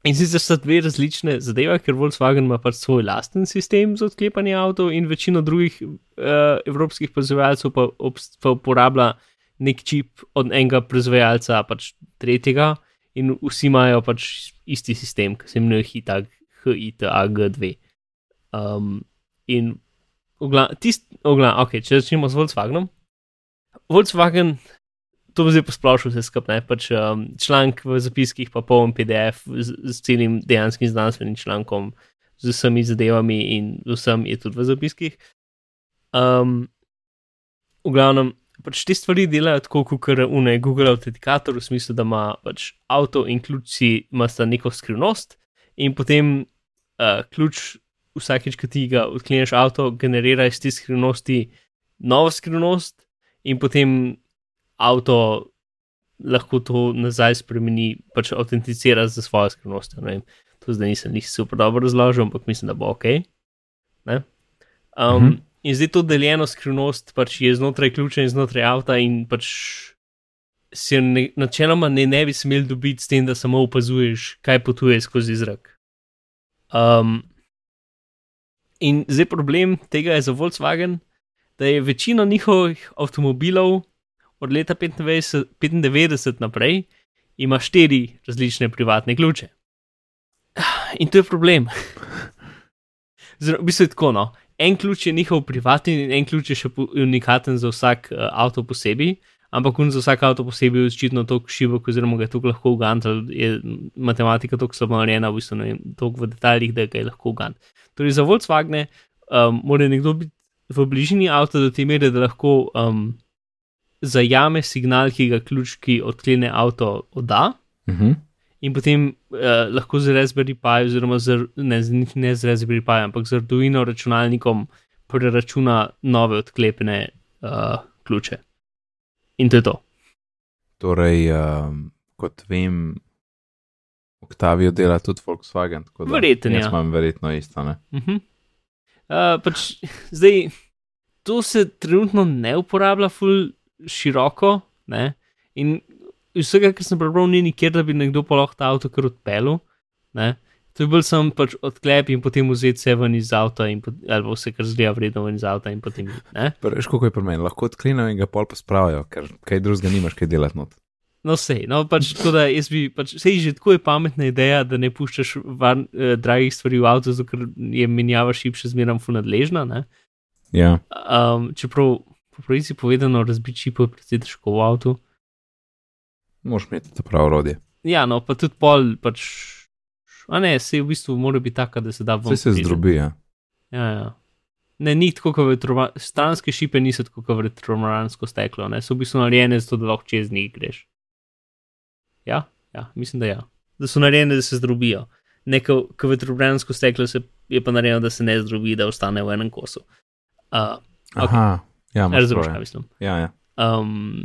in sicer sta dve različne zadeve, ker Volkswagen ima pač svoj lasten sistem za odklepanje avtov, in večina drugih uh, evropskih proizvajalcev pa, obst- pa uporablja nek čip od enega proizvajalca, pač tretjega, in vsi imajo pač isti sistem, ki se imenuje HITAG, HITAG2. Um, in ogla, tist, ogla, okay, če začnemo z Volkswagenom. Volkswagen to bo zdaj posplošil vse skupaj, pač um, članek v zapiskih, pa poln PDF z, z celim dejanskim znanstvenim člankom, z vsemi zadevami in vsem je tudi v zapiskih. Um, v glavnem, pač te stvari delajo tako, kot je une Google Authenticator, v smislu, da ima pač avto in ključi imata neko skrivnost in potem uh, ključ vsakeč, ko ti ga odkleneš avto, generira iz te skrivnosti novo skrivnost in potem avto lahko to nazaj spremeni, pač autenticira za svojo skrivnost. To zdaj nisem nisi super dobro razložil, ampak mislim, da bo ok. Um, Mhm. In zdaj to deljeno skrivnost pač je znotraj ključa in znotraj avta, in pač se ne, načeloma ne, ne bi smel dobiti s tem, da samo opazuješ, kaj potuje skozi zrak. Um, in zdaj problem tega je za Volkswagen, da je večina njihovih avtomobilov, od leta 95, 95 naprej ima štiri različne privatne ključe. In to je problem. Zelo, v bistvu je tako, no. En ključ je njihov privatni, in en ključ je še unikaten za vsak uh, avto posebej, ampak za vsak avto posebej je očitno tako šibok, oziroma ga je tako lahko ugantal, je matematika tako slabo narejena, v bistvu ne vem, tako v detaljih, da ga je lahko ugant. Torej, za Volkswagen um, mora nekdo biti v bližini avta do te mere, da lahko um, zajame signal, ki ga ključ, ki odklene avto, odda. Uh -huh. In potem uh, lahko z Raspberry Pi, oziroma z, ne, ne z Raspberry Pi, ampak z Arduino računalnikom preračuna nove odklepene uh, ključe. In to je to. Torej, um, kot vem, Octavio dela tudi Volkswagen. Verjetno. Jaz imam verjetno isto. Uh -huh. uh, pač, zdaj, to se trenutno ne uporablja ful široko. Ne? In vsega, kar sem prebral, ni nikjer, da bi nekdo pa lahko ta avto kar odpeljal. To je bil sem pač odklep in potem vzeti vse ven iz avta, ali vse, kar zgleda vredno ven iz avta in potem. Veš, kako je pri meni, lahko odklenejo in ga pol pospravijo, ker kaj drugega nimaš, kaj delati not. No, sej, no, pač tako da jaz bi, pač, sej že tako je pametna ideja, da ne puščaš van, eh, dragih stvari v avtu, zato ker je menjava šip še zmeraj funadležna. Ja. Um, čeprav po pravici povedano, razbiti čipo je precej težko v avtu. Moš imeti to pravo rodje. Ja, no, pa tudi pol, pač, a ne, se v bistvu mora biti taka, da se da v. Vse se zdrobi, ja. Ja, ja. Ne, ni tako, kot vetrovar, stranske šipe niso tako, kot vetrovaransko steklo, ne, so v bistvu narejene zato, da lahko čez njih greš. Ja, ja, mislim, da ja. Da so narejene, da se zdrobijo. Neko, kot vetrovaransko steklo se je pa narejeno, da se ne zdrobi, da ostane v enem kosu. Uh, okay. Aha. Ja, Razumeš, kaj mislim. Ja, ja. Um,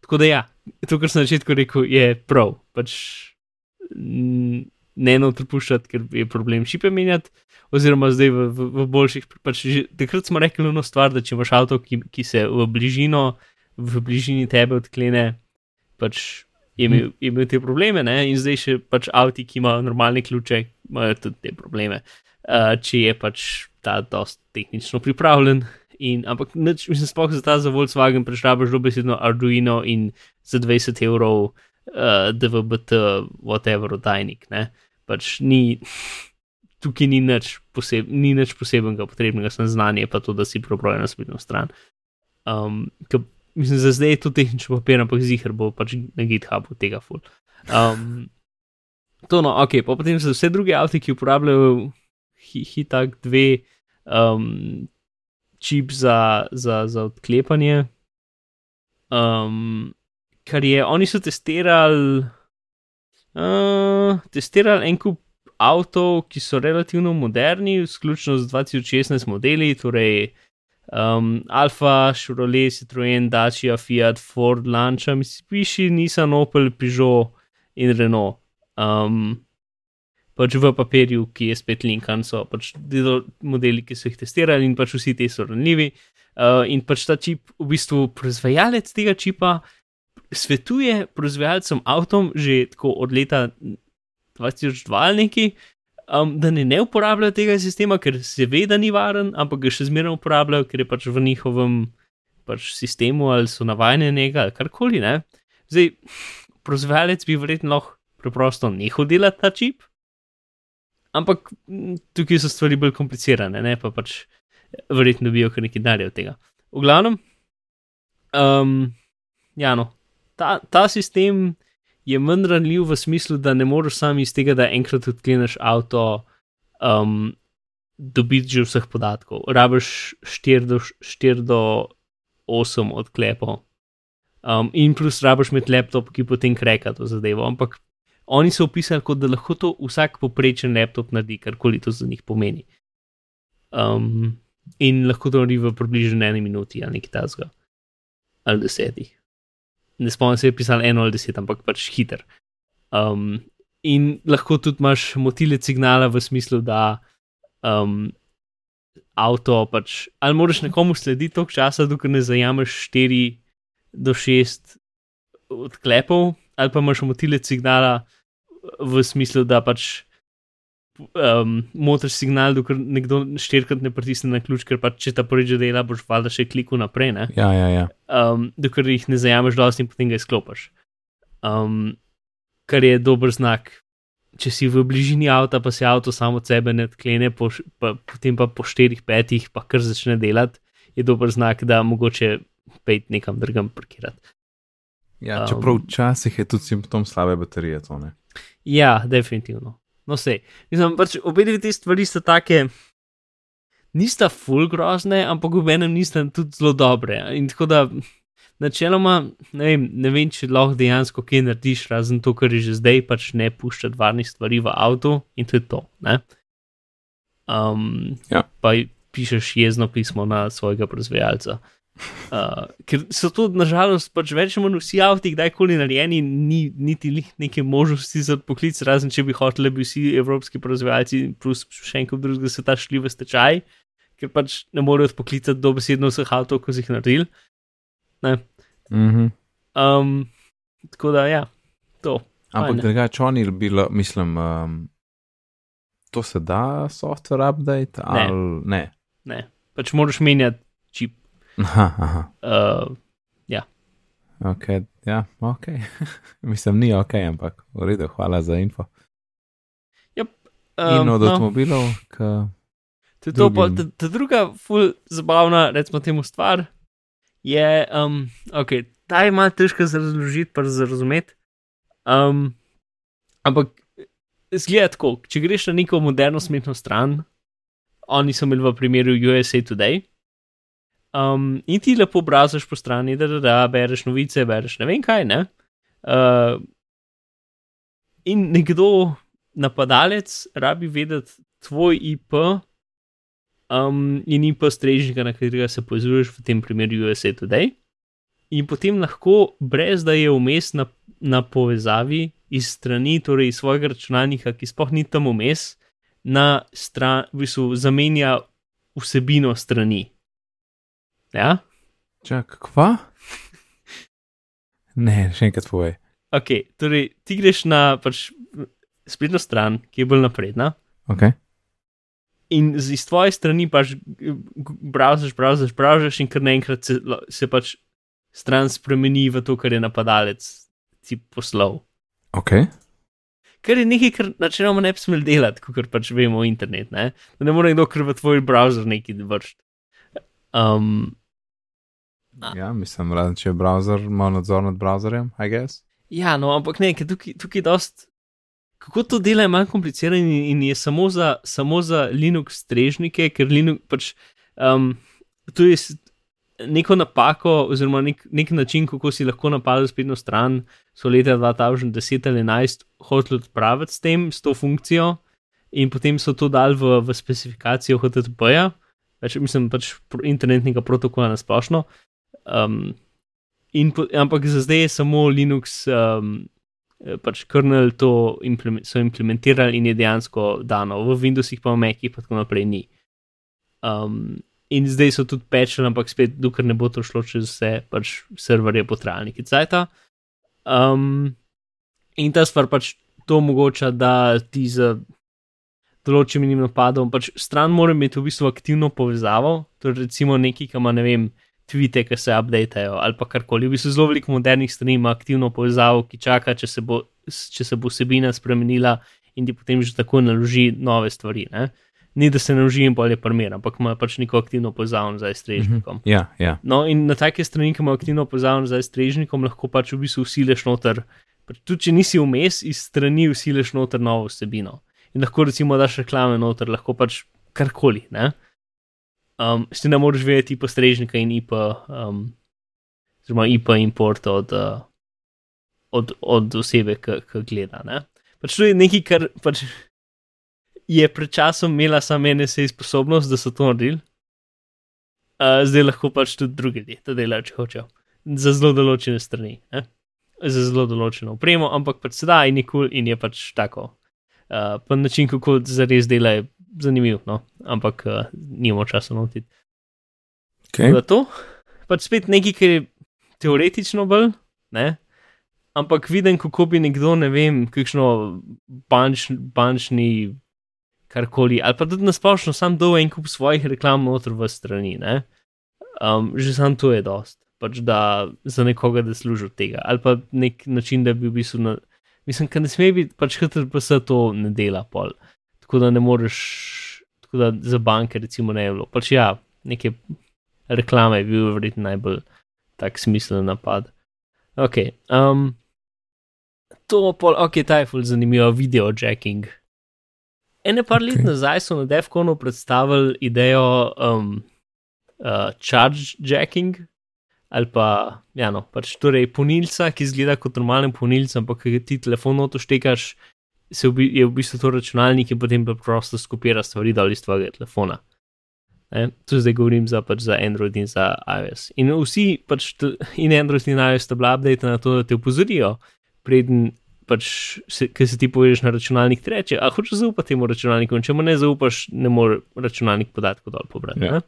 tako da, ja, to, kar sem na začetku rekel, je prav. Pač ne eno prepuščati, ker je problem šipe menjati, oziroma zdaj v, v, v boljših. Pač takrat smo rekli eno stvar, da če imaš avto, ki, ki se v bližino, v bližini tebe odklene, pač je imel, je imel te probleme, ne? in zdaj še pač avti, ki imajo normalne ključe, imajo tudi te probleme. Uh, če je pač ta dost tehnično pripravljen, In, ampak, neč, mislim, sploh za ta za Volkswagen prešrabaš dobesedno Arduino in za 20 evrov uh, DVB-T, whatever, tajnik. Pač ni, tukaj ni nič, poseb, ni nič posebnega potrebnega, sem znanje, pa to, da si probrojen na spletno stran. Um, ka, mislim, za zdaj je to tehnično papir, ampak zihar bo pač na GitHubu tega full. Um, to no, ok, pa potem so vse druge avto, ki uporabljajo Hitak 2. Um, čip za, za, za odklepanje. Um, kar je, oni so testirali, uh, testirali en kup avtomobilov, ki so relativno moderni, vključno z 2016 modeli, torej um, Alfa, Chevrolet, Citroen, Dacia, Fiat, Ford, Lancia, Mitsubishi, Nissan, Opel, Peugeot in Renault. Um, pač v papirju, ki je spet linkan, so pač modeli, ki so jih testirali in pač vsi ti so ranljivi. Uh, in pač ta čip, v bistvu proizvajalec tega čipa, svetuje proizvajalcem avtom že tako od leta 2002 ali neki, um, da ne, ne uporabljajo tega sistema, ker se ve, da ni varen, ampak ga še zmeraj uporabljajo, ker je pač v njihovem pač sistemu ali so navajeni njega ali karkoli. Ne? Zdaj, proizvajalec bi verjetno lahko preprosto nehal delati ta čip ampak tukaj so stvari bolj komplicirane, ne pa pač verjetno dobijo kar nekaj denarja od tega. V glavnem, um, ja, no, ta, ta sistem je manj ranljiv v smislu, da ne moreš sam iz tega, da enkrat odkleneš avto, um, dobiti že vseh podatkov. Rabiš 4 do, 4 do 8 odklepov. Um, in plus rabiš imeti laptop, ki potem kreka to zadevo. Ampak oni so opisali, kot da lahko to vsak poprečen laptop naredi, karkoli to za njih pomeni. Um, in lahko to naredi v približno eni minuti ali nekaj tasga, ali desetih. Ne spomnim se, je pisal eno ali deset, ampak pač hiter. Um, in lahko tudi imaš motilec signala v smislu, da um, avto pač ali moraš nekomu slediti toliko časa, dokler ne zajameš 4 do 6 odklepov ali pa imaš motilec signala v smislu, da pač um, motor signal, dokler nekdo štirikrat ne pritisne na ključ, ker pač če ta prvič dela, boš valjda še kliknil naprej, ne? Ja, ja, ja. um, dokler jih ne zajameš dosti in potem ga izklopiš. Um, kar je dober znak. Če si v bližini avta, pa se avto samo od sebe ne odklene, po, pa, potem pa po štirih, petih, pa kar začne delati, je dober znak, da mogoče pejt nekam drugam parkirati. Ja Um, čeprav včasih je tudi simptom slabe baterije. To, ne. Ja, definitivno. No, sej. Mislim, pač obe dve te stvari sta take, nista full grozne, ampak v enem nista tudi zelo dobre. In tako da, načeloma, ne vem, ne vem če lahko dejansko kaj narediš, razen to, kar je že zdaj, pač ne puščati varnih stvari v avtu in to je to. Ne? Um, Ja. Pa pišeš jezno pismo na svojega proizvajalca. Uh, ker so to, nažalost, pač več ali manj vsi avti, kdajkoli narejeni, ni niti neke možnosti za poklic, razen če bi hoteli, bi vsi evropski proizvajalci, plus še enkrat drugega sveta, šli v stečaj, ker pač ne morejo odpoklicati dobesedno vseh avtov, ko so jih naredili. Mhm. Um, tako da, ja, to. Ampak drugače, oni bi, bilo- mislim, um, to se da software update Ne. ali ne. Ne, pač moraš menjati čip. Aha, aha. Uh, Ok, ja, ok. mislim, ni ok, ampak v redu, hvala za info. um, In od no. avtomobilov, k... Pa, ta, ta druga, ful zabavna, recimo temu stvar, je, um, ok, ta je malo težka za razložiti, pa za razumeti. Um, ampak zgleda tako, če greš na neko moderno smetno stran, oni so imeli v primeru USA Today. Um, in ti lepo obrazaš po strani, da, da, da bereš novice, bereš ne vem kaj. Ne? Uh, in nekdo, napadalec, rabi vedeti tvoj IP, um, in IP strežnika, na katerega se povezuješ, v tem primeru USA Today. In potem lahko, brez da je vmes na, na povezavi iz strani, torej iz svojega računalnika, ki sploh ni tam vmes, na stran, v bistvu zamenja vsebino strani. Ja, Čak, kva? Ne, še enkrat povej. ok, torej ti greš na pač spletno stran, ki je bolj napredna. Ok. In z tvoje strani pač browsers, browsers, browsers, in kar naenkrat se, se pač stran spremeni v to, kar je napadalec ti poslal. Ok. Kar je nekaj, kar načeloma ne bi smel delati, kot pač vemo internet. Ne, da ne more nekdo kar v tvoj browser nekaj vršiti. Um, A. Ja, mislim, razen če je browser, ima nadzor nad browserjem, I guess. ja, no, ampak ne, ker tukaj, tukaj dost. Kako to dela, je manj komplicirano in, in je samo za, samo za Linux strežnike, ker Linux pač. Um, to je neko napako, oziroma nek, nek način, kako si lahko napadel spletno stran, so leta 2010 ali 2011 hoteli odpraviti s tem, s to funkcijo, in potem so to dali v, v specifikacijo HTTP-ja, več, mislim pač internetnega protokola na splošno. Um, in, ampak za zdaj je samo Linux, um, eh, pač kernel to implement, so implementirali in je dejansko dano, v Windowsih pa v Macih pa tako naprej ni. Um, in zdaj so tudi pečili, ampak spet, dokler ne bo to šlo čez vse, pač serverje potrajniki cajta. Um, in ta stvar pač to omogoča, da ti z določenim napadom, pač stran mora imeti v bistvu aktivno povezavo, torej recimo neki, ki ima ne vem, tvite, ki se updatejo ali pa karkoli. V bistvu zelo veliko modernih strani ima aktivno povezavo, ki čaka, če se bo, če se bo vsebina spremenila in ti potem že tako naloži nove stvari. Ne? Ni da se naloži in bolje primer, ampak ima pač neko aktivno povezavo z strežnikom. Ja, ja. No, in na take strani, ki ima aktivno povezavo z strežnikom, lahko pač v bistvu usileš noter. Tudi če nisi vmes, iz strani usileš noter novo vsebino. In lahko recimo daš reklame noter, lahko pač karkoli. Ne? Um, s tem ne moreš vedeti IP strežnika in IP, um, oziroma IP import od, uh, od, od osebe, ki gleda. Ne? Pač to je nekaj, kar pač je pred časom imela samo NSA sposobnost, da so to naredili. Uh, zdaj lahko pač tudi drugi ljudje to delajo, če hočejo. Za zelo določene strani, ne? za zelo določeno opremo, ampak pač sedaj je cool in je pač tako. Uh, pa način, kako zares dela, je zanimiv, no? ampak uh, nimamo časa notiti. Okay. Za to, pač spet nekaj, kar je teoretično bolj, ne? ampak vidim, kako bi nekdo, ne vem, kakšno banč, bančni karkoli, ali pa tudi nasplošno sam dol en kup svojih reklam noter v strani. Um, že sam to je dost, pač da za nekoga, da služi od tega, ali pa nek način, da bi v bistvu. Na, mislim, da ne sme biti, pač HTTPS to ne dela pol. Tako da ne moreš, tako da za banke recimo ne je bilo. Pač ja, neke reklame je bil verjetno najbolj tak smiselen napad. Ok. Um, to pol, ok, ta je ful zanimivo, video jacking. Ene par okay. let nazaj so na Defconu predstavili idejo um, uh, charge jacking, ali pa, ja, no, pač torej punilca, ki izgleda kot normalen punilc, ampak ki ti telefon otoštekaš, je v bistvu to računalnik in potem pa prosto skopira stvari dol iz tvojega telefona. E, tu zdaj govorim za, pač za Android in za iOS. In vsi, pač, in Android in iOS, sta bila update na to, da te upozorijo, preden pač, ki se ti povežeš na računalnik, ti reče, a hočeš zaupati temu računalniku, in če mu ne zaupaš, ne more računalnik podatkov dol pobrati. Ja.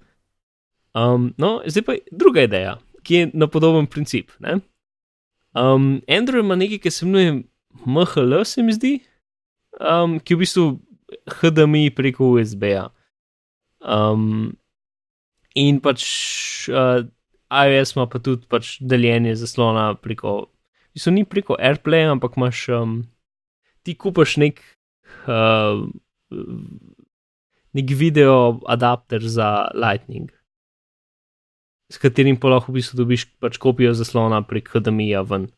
Um, no, zdaj pa druga ideja, ki je na podoben princip. Um, Android ima nekaj, ki se imenuje MHL, se mi zdi, um, ki je v bistvu HDMI preko USB-ja. Um, in pač uh, iOS ima pa tudi pač deljenje zaslona preko so ni preko AirPlay, ampak imaš um, ti kupaš nek, uh, nek video adapter za Lightning, s katerim pa lahko v bistvu dobiš pač kopijo zaslona prek HDMI-ja ven.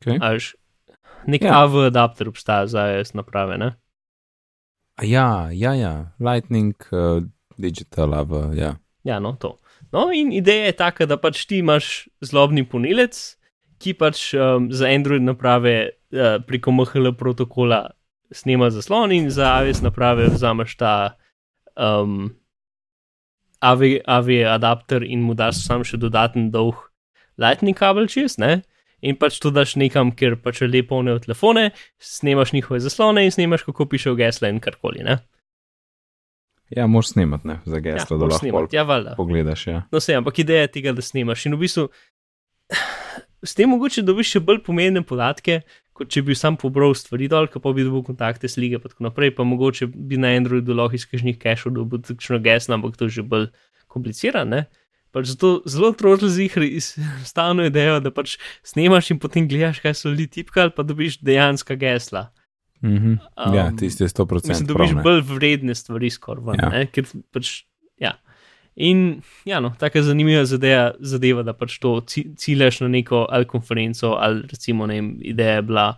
Okay. Až, nek ja. AV adapter obstaja za AS naprave, ne? Ja, ja, ja, Lightning, uh, digital AV, ja. Ja, no, to. No, in ideja je taka, da pač ti imaš zlobni punilec, ki pač um, za Android naprave uh, preko MHL protokola snema zaslon in za AWS naprave vzameš ta um, AV, AV adapter in mu daš sam še dodaten dolg lightning kabel čez, ne? In pač to daš nekam, kjer pač lepo v telefone, snemaš njihove zaslone in snemaš, kako piše v gesla in karkoli, ne? Ja, moraš snimati, ne, za geslo, ja, da lahko snimat, ja, pogledaš. Ja. No, se, ampak ideja tega, da snimaš. In v bistvu s tem mogoče dobiš še bolj pomembne podatke, kot če bi sam pobral stvari dol, pa bi dobil kontakte s lige in tako naprej, pa mogoče bi na Androidu lahko iz kažnih cachov dobil takšno geslo, ampak to je že bolj komplicirano. Pač zato zelo trožil zihri iz stalno idejo, da pač snemaš in potem gledaš, kaj so ljudi tipkali, pa dobiš dejansko gesla. Mm -hmm. um, ja, tiste 100%. Mislim, dobiš prav, bolj vredne stvari skoraj, ja. ker pač, ja. In ja, no, tako je zanimiva zadeva, zadeva, da pač to ciljaš na neko ali konferenco, ali recimo ne vem, ideja je bila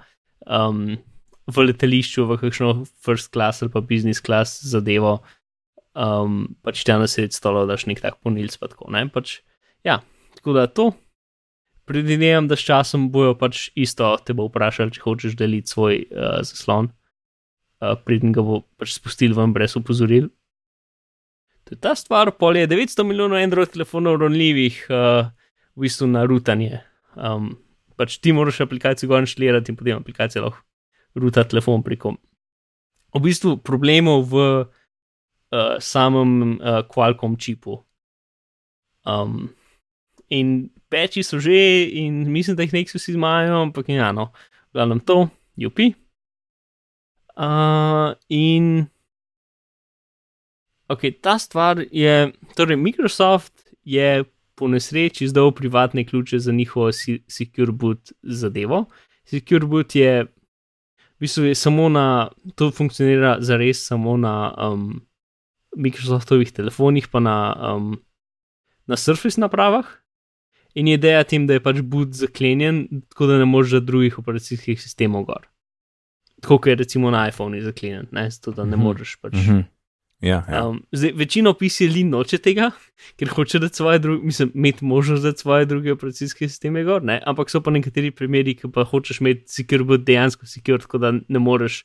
um, v letališču, v kakšno first class ali pa business class zadevo, um, pač tam na sred stola daš nek tak ponilc. Pa tako, pač, ja, tako da to. Predvidevam, da s časom bojo pač isto te bo vprašali, če hočeš deliti svoj uh, zaslon, uh, preden ga bo pač spustil ven brez upozoril. To je ta stvar, pol je 900 milijonov Android telefonov ronljivih uh, v bistvu na rutanje. Um, pač ti moraš aplikacijo gor inštalirati in potem aplikacija lahko ruta telefon preko. V bistvu problemov v uh, samem uh, Qualcomm čipu. Um, in peči so že, in mislim, da jih nekaj vsi imajo, ampak ja, no, glavno to, UP. Uh, in Ok, ta stvar je, torej Microsoft je po nesreči izdal privatne ključe za njihovo Secure Boot zadevo. Secure Boot je, v bistvu je samo na, to funkcionira za res samo na um, Microsoftovih telefonih, pa na, um, na Surface napravah. In je ideja tem, da je pač boot zaklenjen, tako da ne moreš drugih operacijskih sistemov gor. Tako kot je recimo na iPhonu zaklenjen, ne, zato da ne mhm. moreš pač. Mm -hmm. Ja, ja. Um, zdaj, večino PCL noče tega, ker hoče da svoje druge, mislim, imeti možnost za svoje druge operacijske sisteme gor, ne? ampak so pa nekateri primeri, ki pa hočeš imeti secure, bo dejansko secure, tako da ne moreš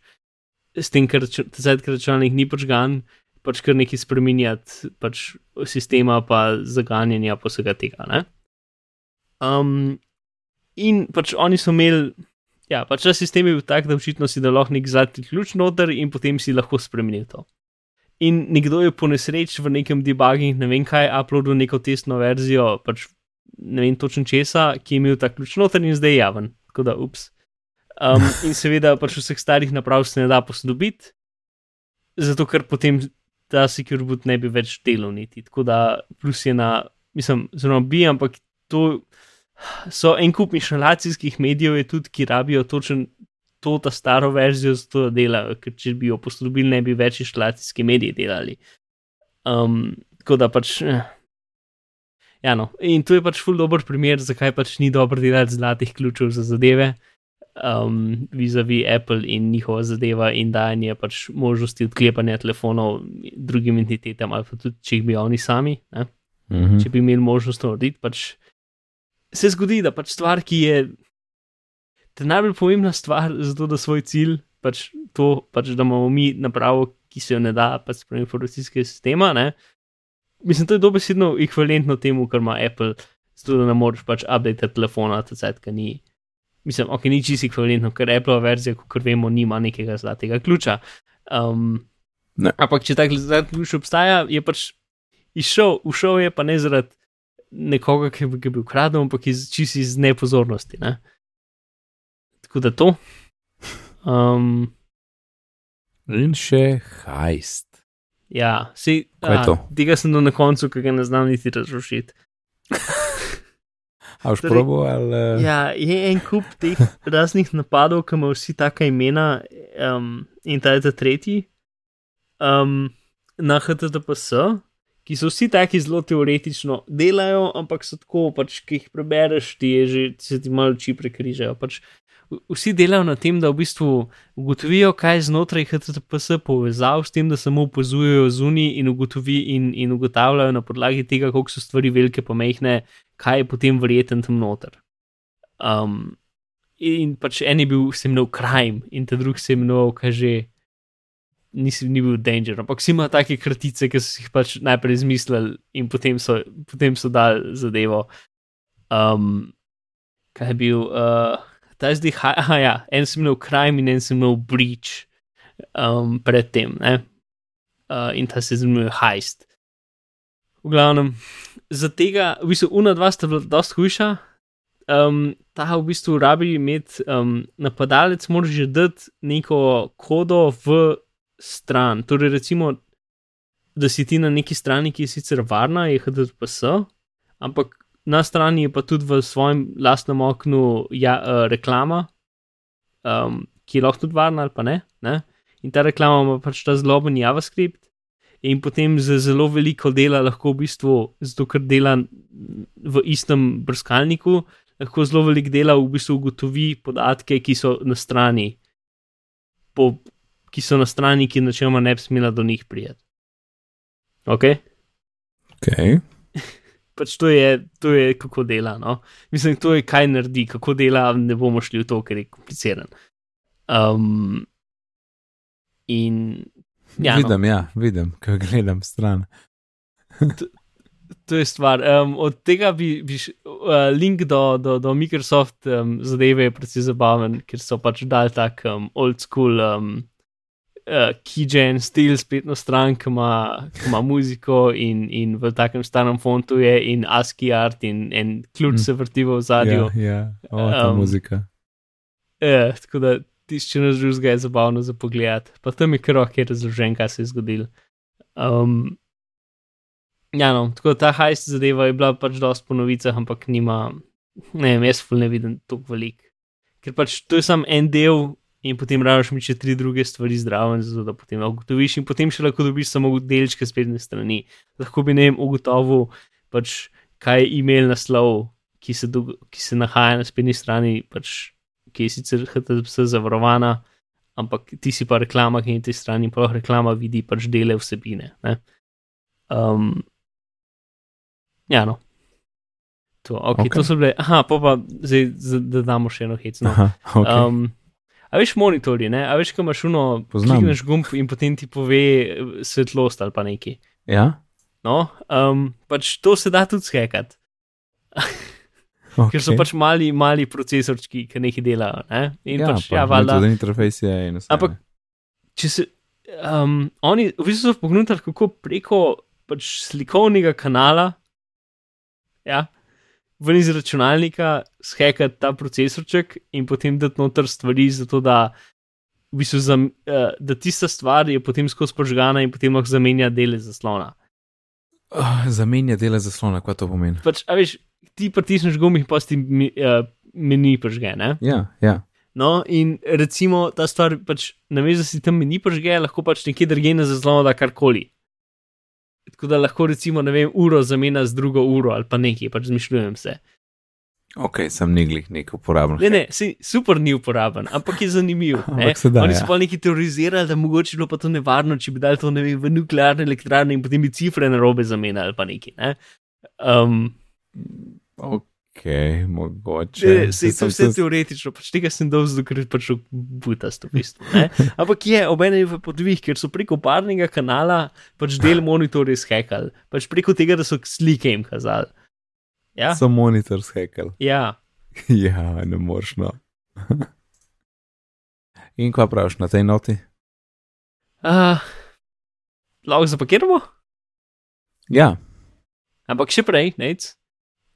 s tem, ker ta računalnik ni počgan, pač kar nekaj spremenjati, pač sistema pa zaganjanja pa vsega tega. Um, in pač oni so imeli, ja, pač ta sistem je bil tak, da očitno si da lahko nek zlati ključ noter in potem si lahko spremenil to in nekdo je po nesreči v nekem debugging, ne vem kaj, uploadil neko testno verzijo, pač ne vem točno česa, ki je imel ta ključ noter in zdaj je javen. Tako da, ups. Um, in seveda, pač vseh starih naprav se ne da posodobiti. zato ker potem ta secure boot ne bi več delal niti. Tako da plus je na, mislim, zelo bi, ampak to so en kup inštalacijskih medijev, je tudi, ki rabijo točen. To, ta staro verzijo, zato delajo, ker če bi jo posodobili, ne bi več inštalacijski mediji delali. Um, tako da pač. Eh. Ja, no. In to je pač ful dobr primer, zakaj pač ni dobro delati zlatih ključev za zadeve um, vizavi Apple in njihova zadeva in dajanje pač možnosti odklepanja telefonov drugim entitetam, ali pa tudi če jih bi oni sami, mm -hmm. če bi imeli možnost to narediti. Pač se zgodi, da pač stvar, ki je ta najbolj pomembna stvar za to, da svoj cilj, pač to, pač, da imamo mi napravo, ki se jo ne da, pač spremljati informacijskega sistema. Ne? Mislim, to je dobesedno ekvivalentno temu, kar ima Apple, zato da ne moreš pač update telefona, ta cajt, ki ni mislim, ok, ni čisto ekvivalentno, ker Apple verzija, kot vemo, nima nekega zlatega ključa. Um, ne. Ampak če tak zlati ključ obstaja, je pač išel, ušel je pa ne zaradi nekoga, ki bi bil ukradel, ampak iz, čisto iz nepozornosti. Ne? Tako da to. Um, In še hajst. Ja, si, to? Tega sem do na koncu, ki ga ne znam niti razrušiti. A už torej, probo ali. Ja, je en kup teh raznih napadov, ki ima vsi taka imena, um, in ta je ta tretji. Um, na HTTPS, ki so vsi taki zelo teoretično delajo, ampak so tako, pač, ki jih prebereš, ti je že, ti se ti malo oči prekrižajo. Pač, vsi delajo na tem, da v bistvu ugotovijo, kaj znotraj HTTPS povezal s tem, da samo opazujejo zunaj in, in, in ugotavljajo na podlagi tega, koliko so stvari velike, pomehne, kaj je potem verjeten tam noter. Um, in pač en je bil, se imenoval Crime, in ta drugi se imenoval, kaj že. Nisem ni bil danger, ampak vsi imajo take kratice, ki so jih pač najprej izmislili in potem so, potem so dali zadevo. Um, kaj je bil, uh, ta zdaj, aha, ja, en sem imel crime in en sem imel breach um, predtem, uh, in ta se zimuje heist. V glavnem, za tega, v bistvu, una dva sta bila dosta hujša. Um, ta v bistvu rabi imeti um, napadalec, mora že dati neko kodo v stran. Torej, recimo, da si ti na neki strani, ki je sicer varna, je HDPS, ampak na strani je pa tudi v svojem lastnem oknu ja, uh, reklama, um, ki je lahko tudi varna ali pa ne, ne. In ta reklama ima pač ta zloben JavaScript, in potem za zelo veliko dela lahko v bistvu, zato ker dela v istem brskalniku, lahko zelo veliko dela v bistvu ugotovi podatke, ki so na strani, po, ki so na strani, ki načeloma ne bi smela do njih prijeti. Ok? Ok pač to je, to je kako dela. No? Mislim, to je kaj naredi, kako dela, ne bomo šli v to, ker je kompliciran. Um, in. Ja, vidim, no. ja, vidim, ko gledam stran. to, to je stvar. Um, od tega bi, bi š, uh, link do, do, do Microsoft um, zadeve je precej zabaven, ker so pač dal tak um, old school. Um, uh, Keygen, stil, spletno stran, ki ima, ki ima muziko in, in v takem starem fontu je in ASCII art in, in ključ mm. se vrti v zadju. Ja, ja. O, ta um, muzika. Ja, tako da tisti, če nas drugega je zabavno za pogled, pa tam je krok, je razložen, kaj se je zgodilo. Um, ja, no, tako ta hajst zadeva je bila pač dosti po novicah, ampak nima, ne vem, jaz ful ne vidim toliko velik. Ker pač to je samo en del in potem rabiš mi še tri druge stvari zdraven, zato da potem ugotoviš, in potem še lahko dobiš samo delčke spletne strani. Lahko bi ne vem, ugotovil, pač, kaj je e-mail naslov, ki se, ki se nahaja na spletni strani, pač, ki je sicer HTTP zavarovana, ampak ti si pa reklama, ki je na tej strani, pa lahko reklama vidi pač dele vsebine. Um, ja, no. To, okay, okay. to so bile, aha, pa pa zdaj, da damo še eno hecno. Aha, okay. um, A veš monitorji, ne? a veš, kam imaš uno, klikneš gumb in potem ti pove eh, svetlost ali pa nekaj. Ja. No, um, pač to se da tudi skekati. okay. Ker so pač mali, mali procesorčki, ki nekaj delajo. Ne? In ja, pač, pa, ja, valjda. Za interfejs je vse. Ampak, če se, um, oni v bistvu so pognutili, kako preko pač slikovnega kanala, ja, ven iz računalnika, skekati ta procesorček in potem dati noter stvari, zato da v bistvu zam, uh, da tista stvar je potem skozi požgana in potem lahko zamenja dele zaslona. Uh, zamenja dele zaslona, kaj to pomeni? Pač, a veš, ti pritisneš gumbi, pa ti mi, uh, meni požge. Ne? Ja, ja. No, in recimo ta stvar, pač, namesto da si tam meni požge, lahko pač nekje drugje na zaslonu da karkoli. Tako da lahko recimo, ne vem, uro zamenja z drugo uro ali pa nekaj, pač zmišljujem se. Ok, sem niglih nek uporaben. Ne, ne, si, super ni uporaben, ampak je zanimiv. Ampak se da, Oni ja. so pa neki teorizirali, da mogoče bilo pa to nevarno, če bi dali to ne vem, v nuklearne elektrarne in potem bi cifre na robe zamenjali ali pa neki. Ne? Um, Ok, mogoče. ne, sej, to je vse se- teoretično, pač tega sem dal zato, ker pač butast v bistvu. ne. Ampak je, obenem je podvih, ker so preko parnega kanala pač del monitorja skekali, pač preko tega, da so slike jim kazali. Ja, Sem monitor skekel. ja. ja, ne moreš no. In kva praviš na tej noti? Uh, lahko zapakiramo? Ja, Ampak še prej, nec,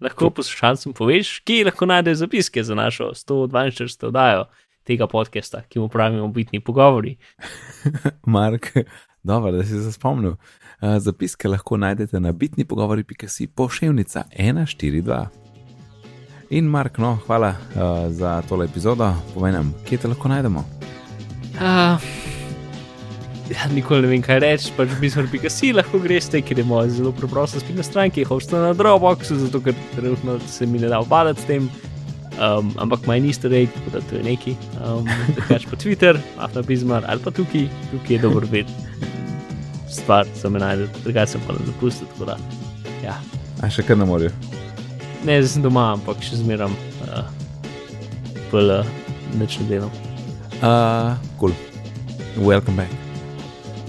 lahko poslušalcem poveš, kje lahko najdeš zapiske za našo 142. oddajo tega podcasta, ki mu pravimo bitni pogovori. Mark, dobro, da si se spomnil. Uh, Zapiske lahko najdete na bitni pogovori.si poševnica 142. In Mark, no, hvala uh, za tole epizodo. Povej nam, kje te lahko najdemo. Uh, ja, nikoli ne vem, kaj reči, pač bismer.si lahko greste, ker je moja zelo preprosta spletna stran, ki je hosta na Dropboxu, zato ker trenutno se mi ne da upadati s tem. Um, ampak maj niste rej, tako da to je neki. Um, Drugač pa Twitter, Afna Bizmar ali pa tukaj, tukaj je dobro ved. Stvar, za me najde, drugače sem pa na dopustu, da. Ja. A še kar na morju. Ne, zdaj sem doma, ampak še zmeram. Uh, Pol uh, nič ne delam. Uh, cool. Welcome back.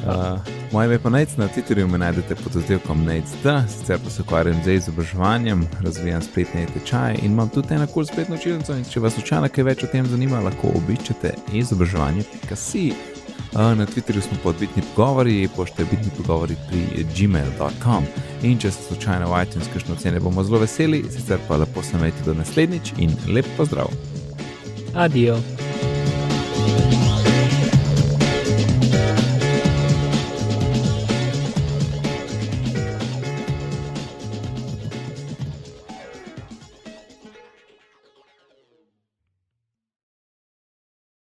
Uh, moje ime pa Nec, na Twitterju me najdete pod oddelkom NECD, sicer pa se ukvarjam z izobraževanjem, razvijam spletne tečaje in imam tudi eno kul spletno učilnico. Če vas slučajno kaj več o tem zanima, lahko obiščete izobraževanje.si. Na Twitterju smo pod bitni pogovori, pošte bitni pogovori pri gmail.com. In če se slučajno v iTunes kakšno ocene bomo zelo veseli, sicer pa lepo se najti do naslednjič in lep pozdrav. Adijo.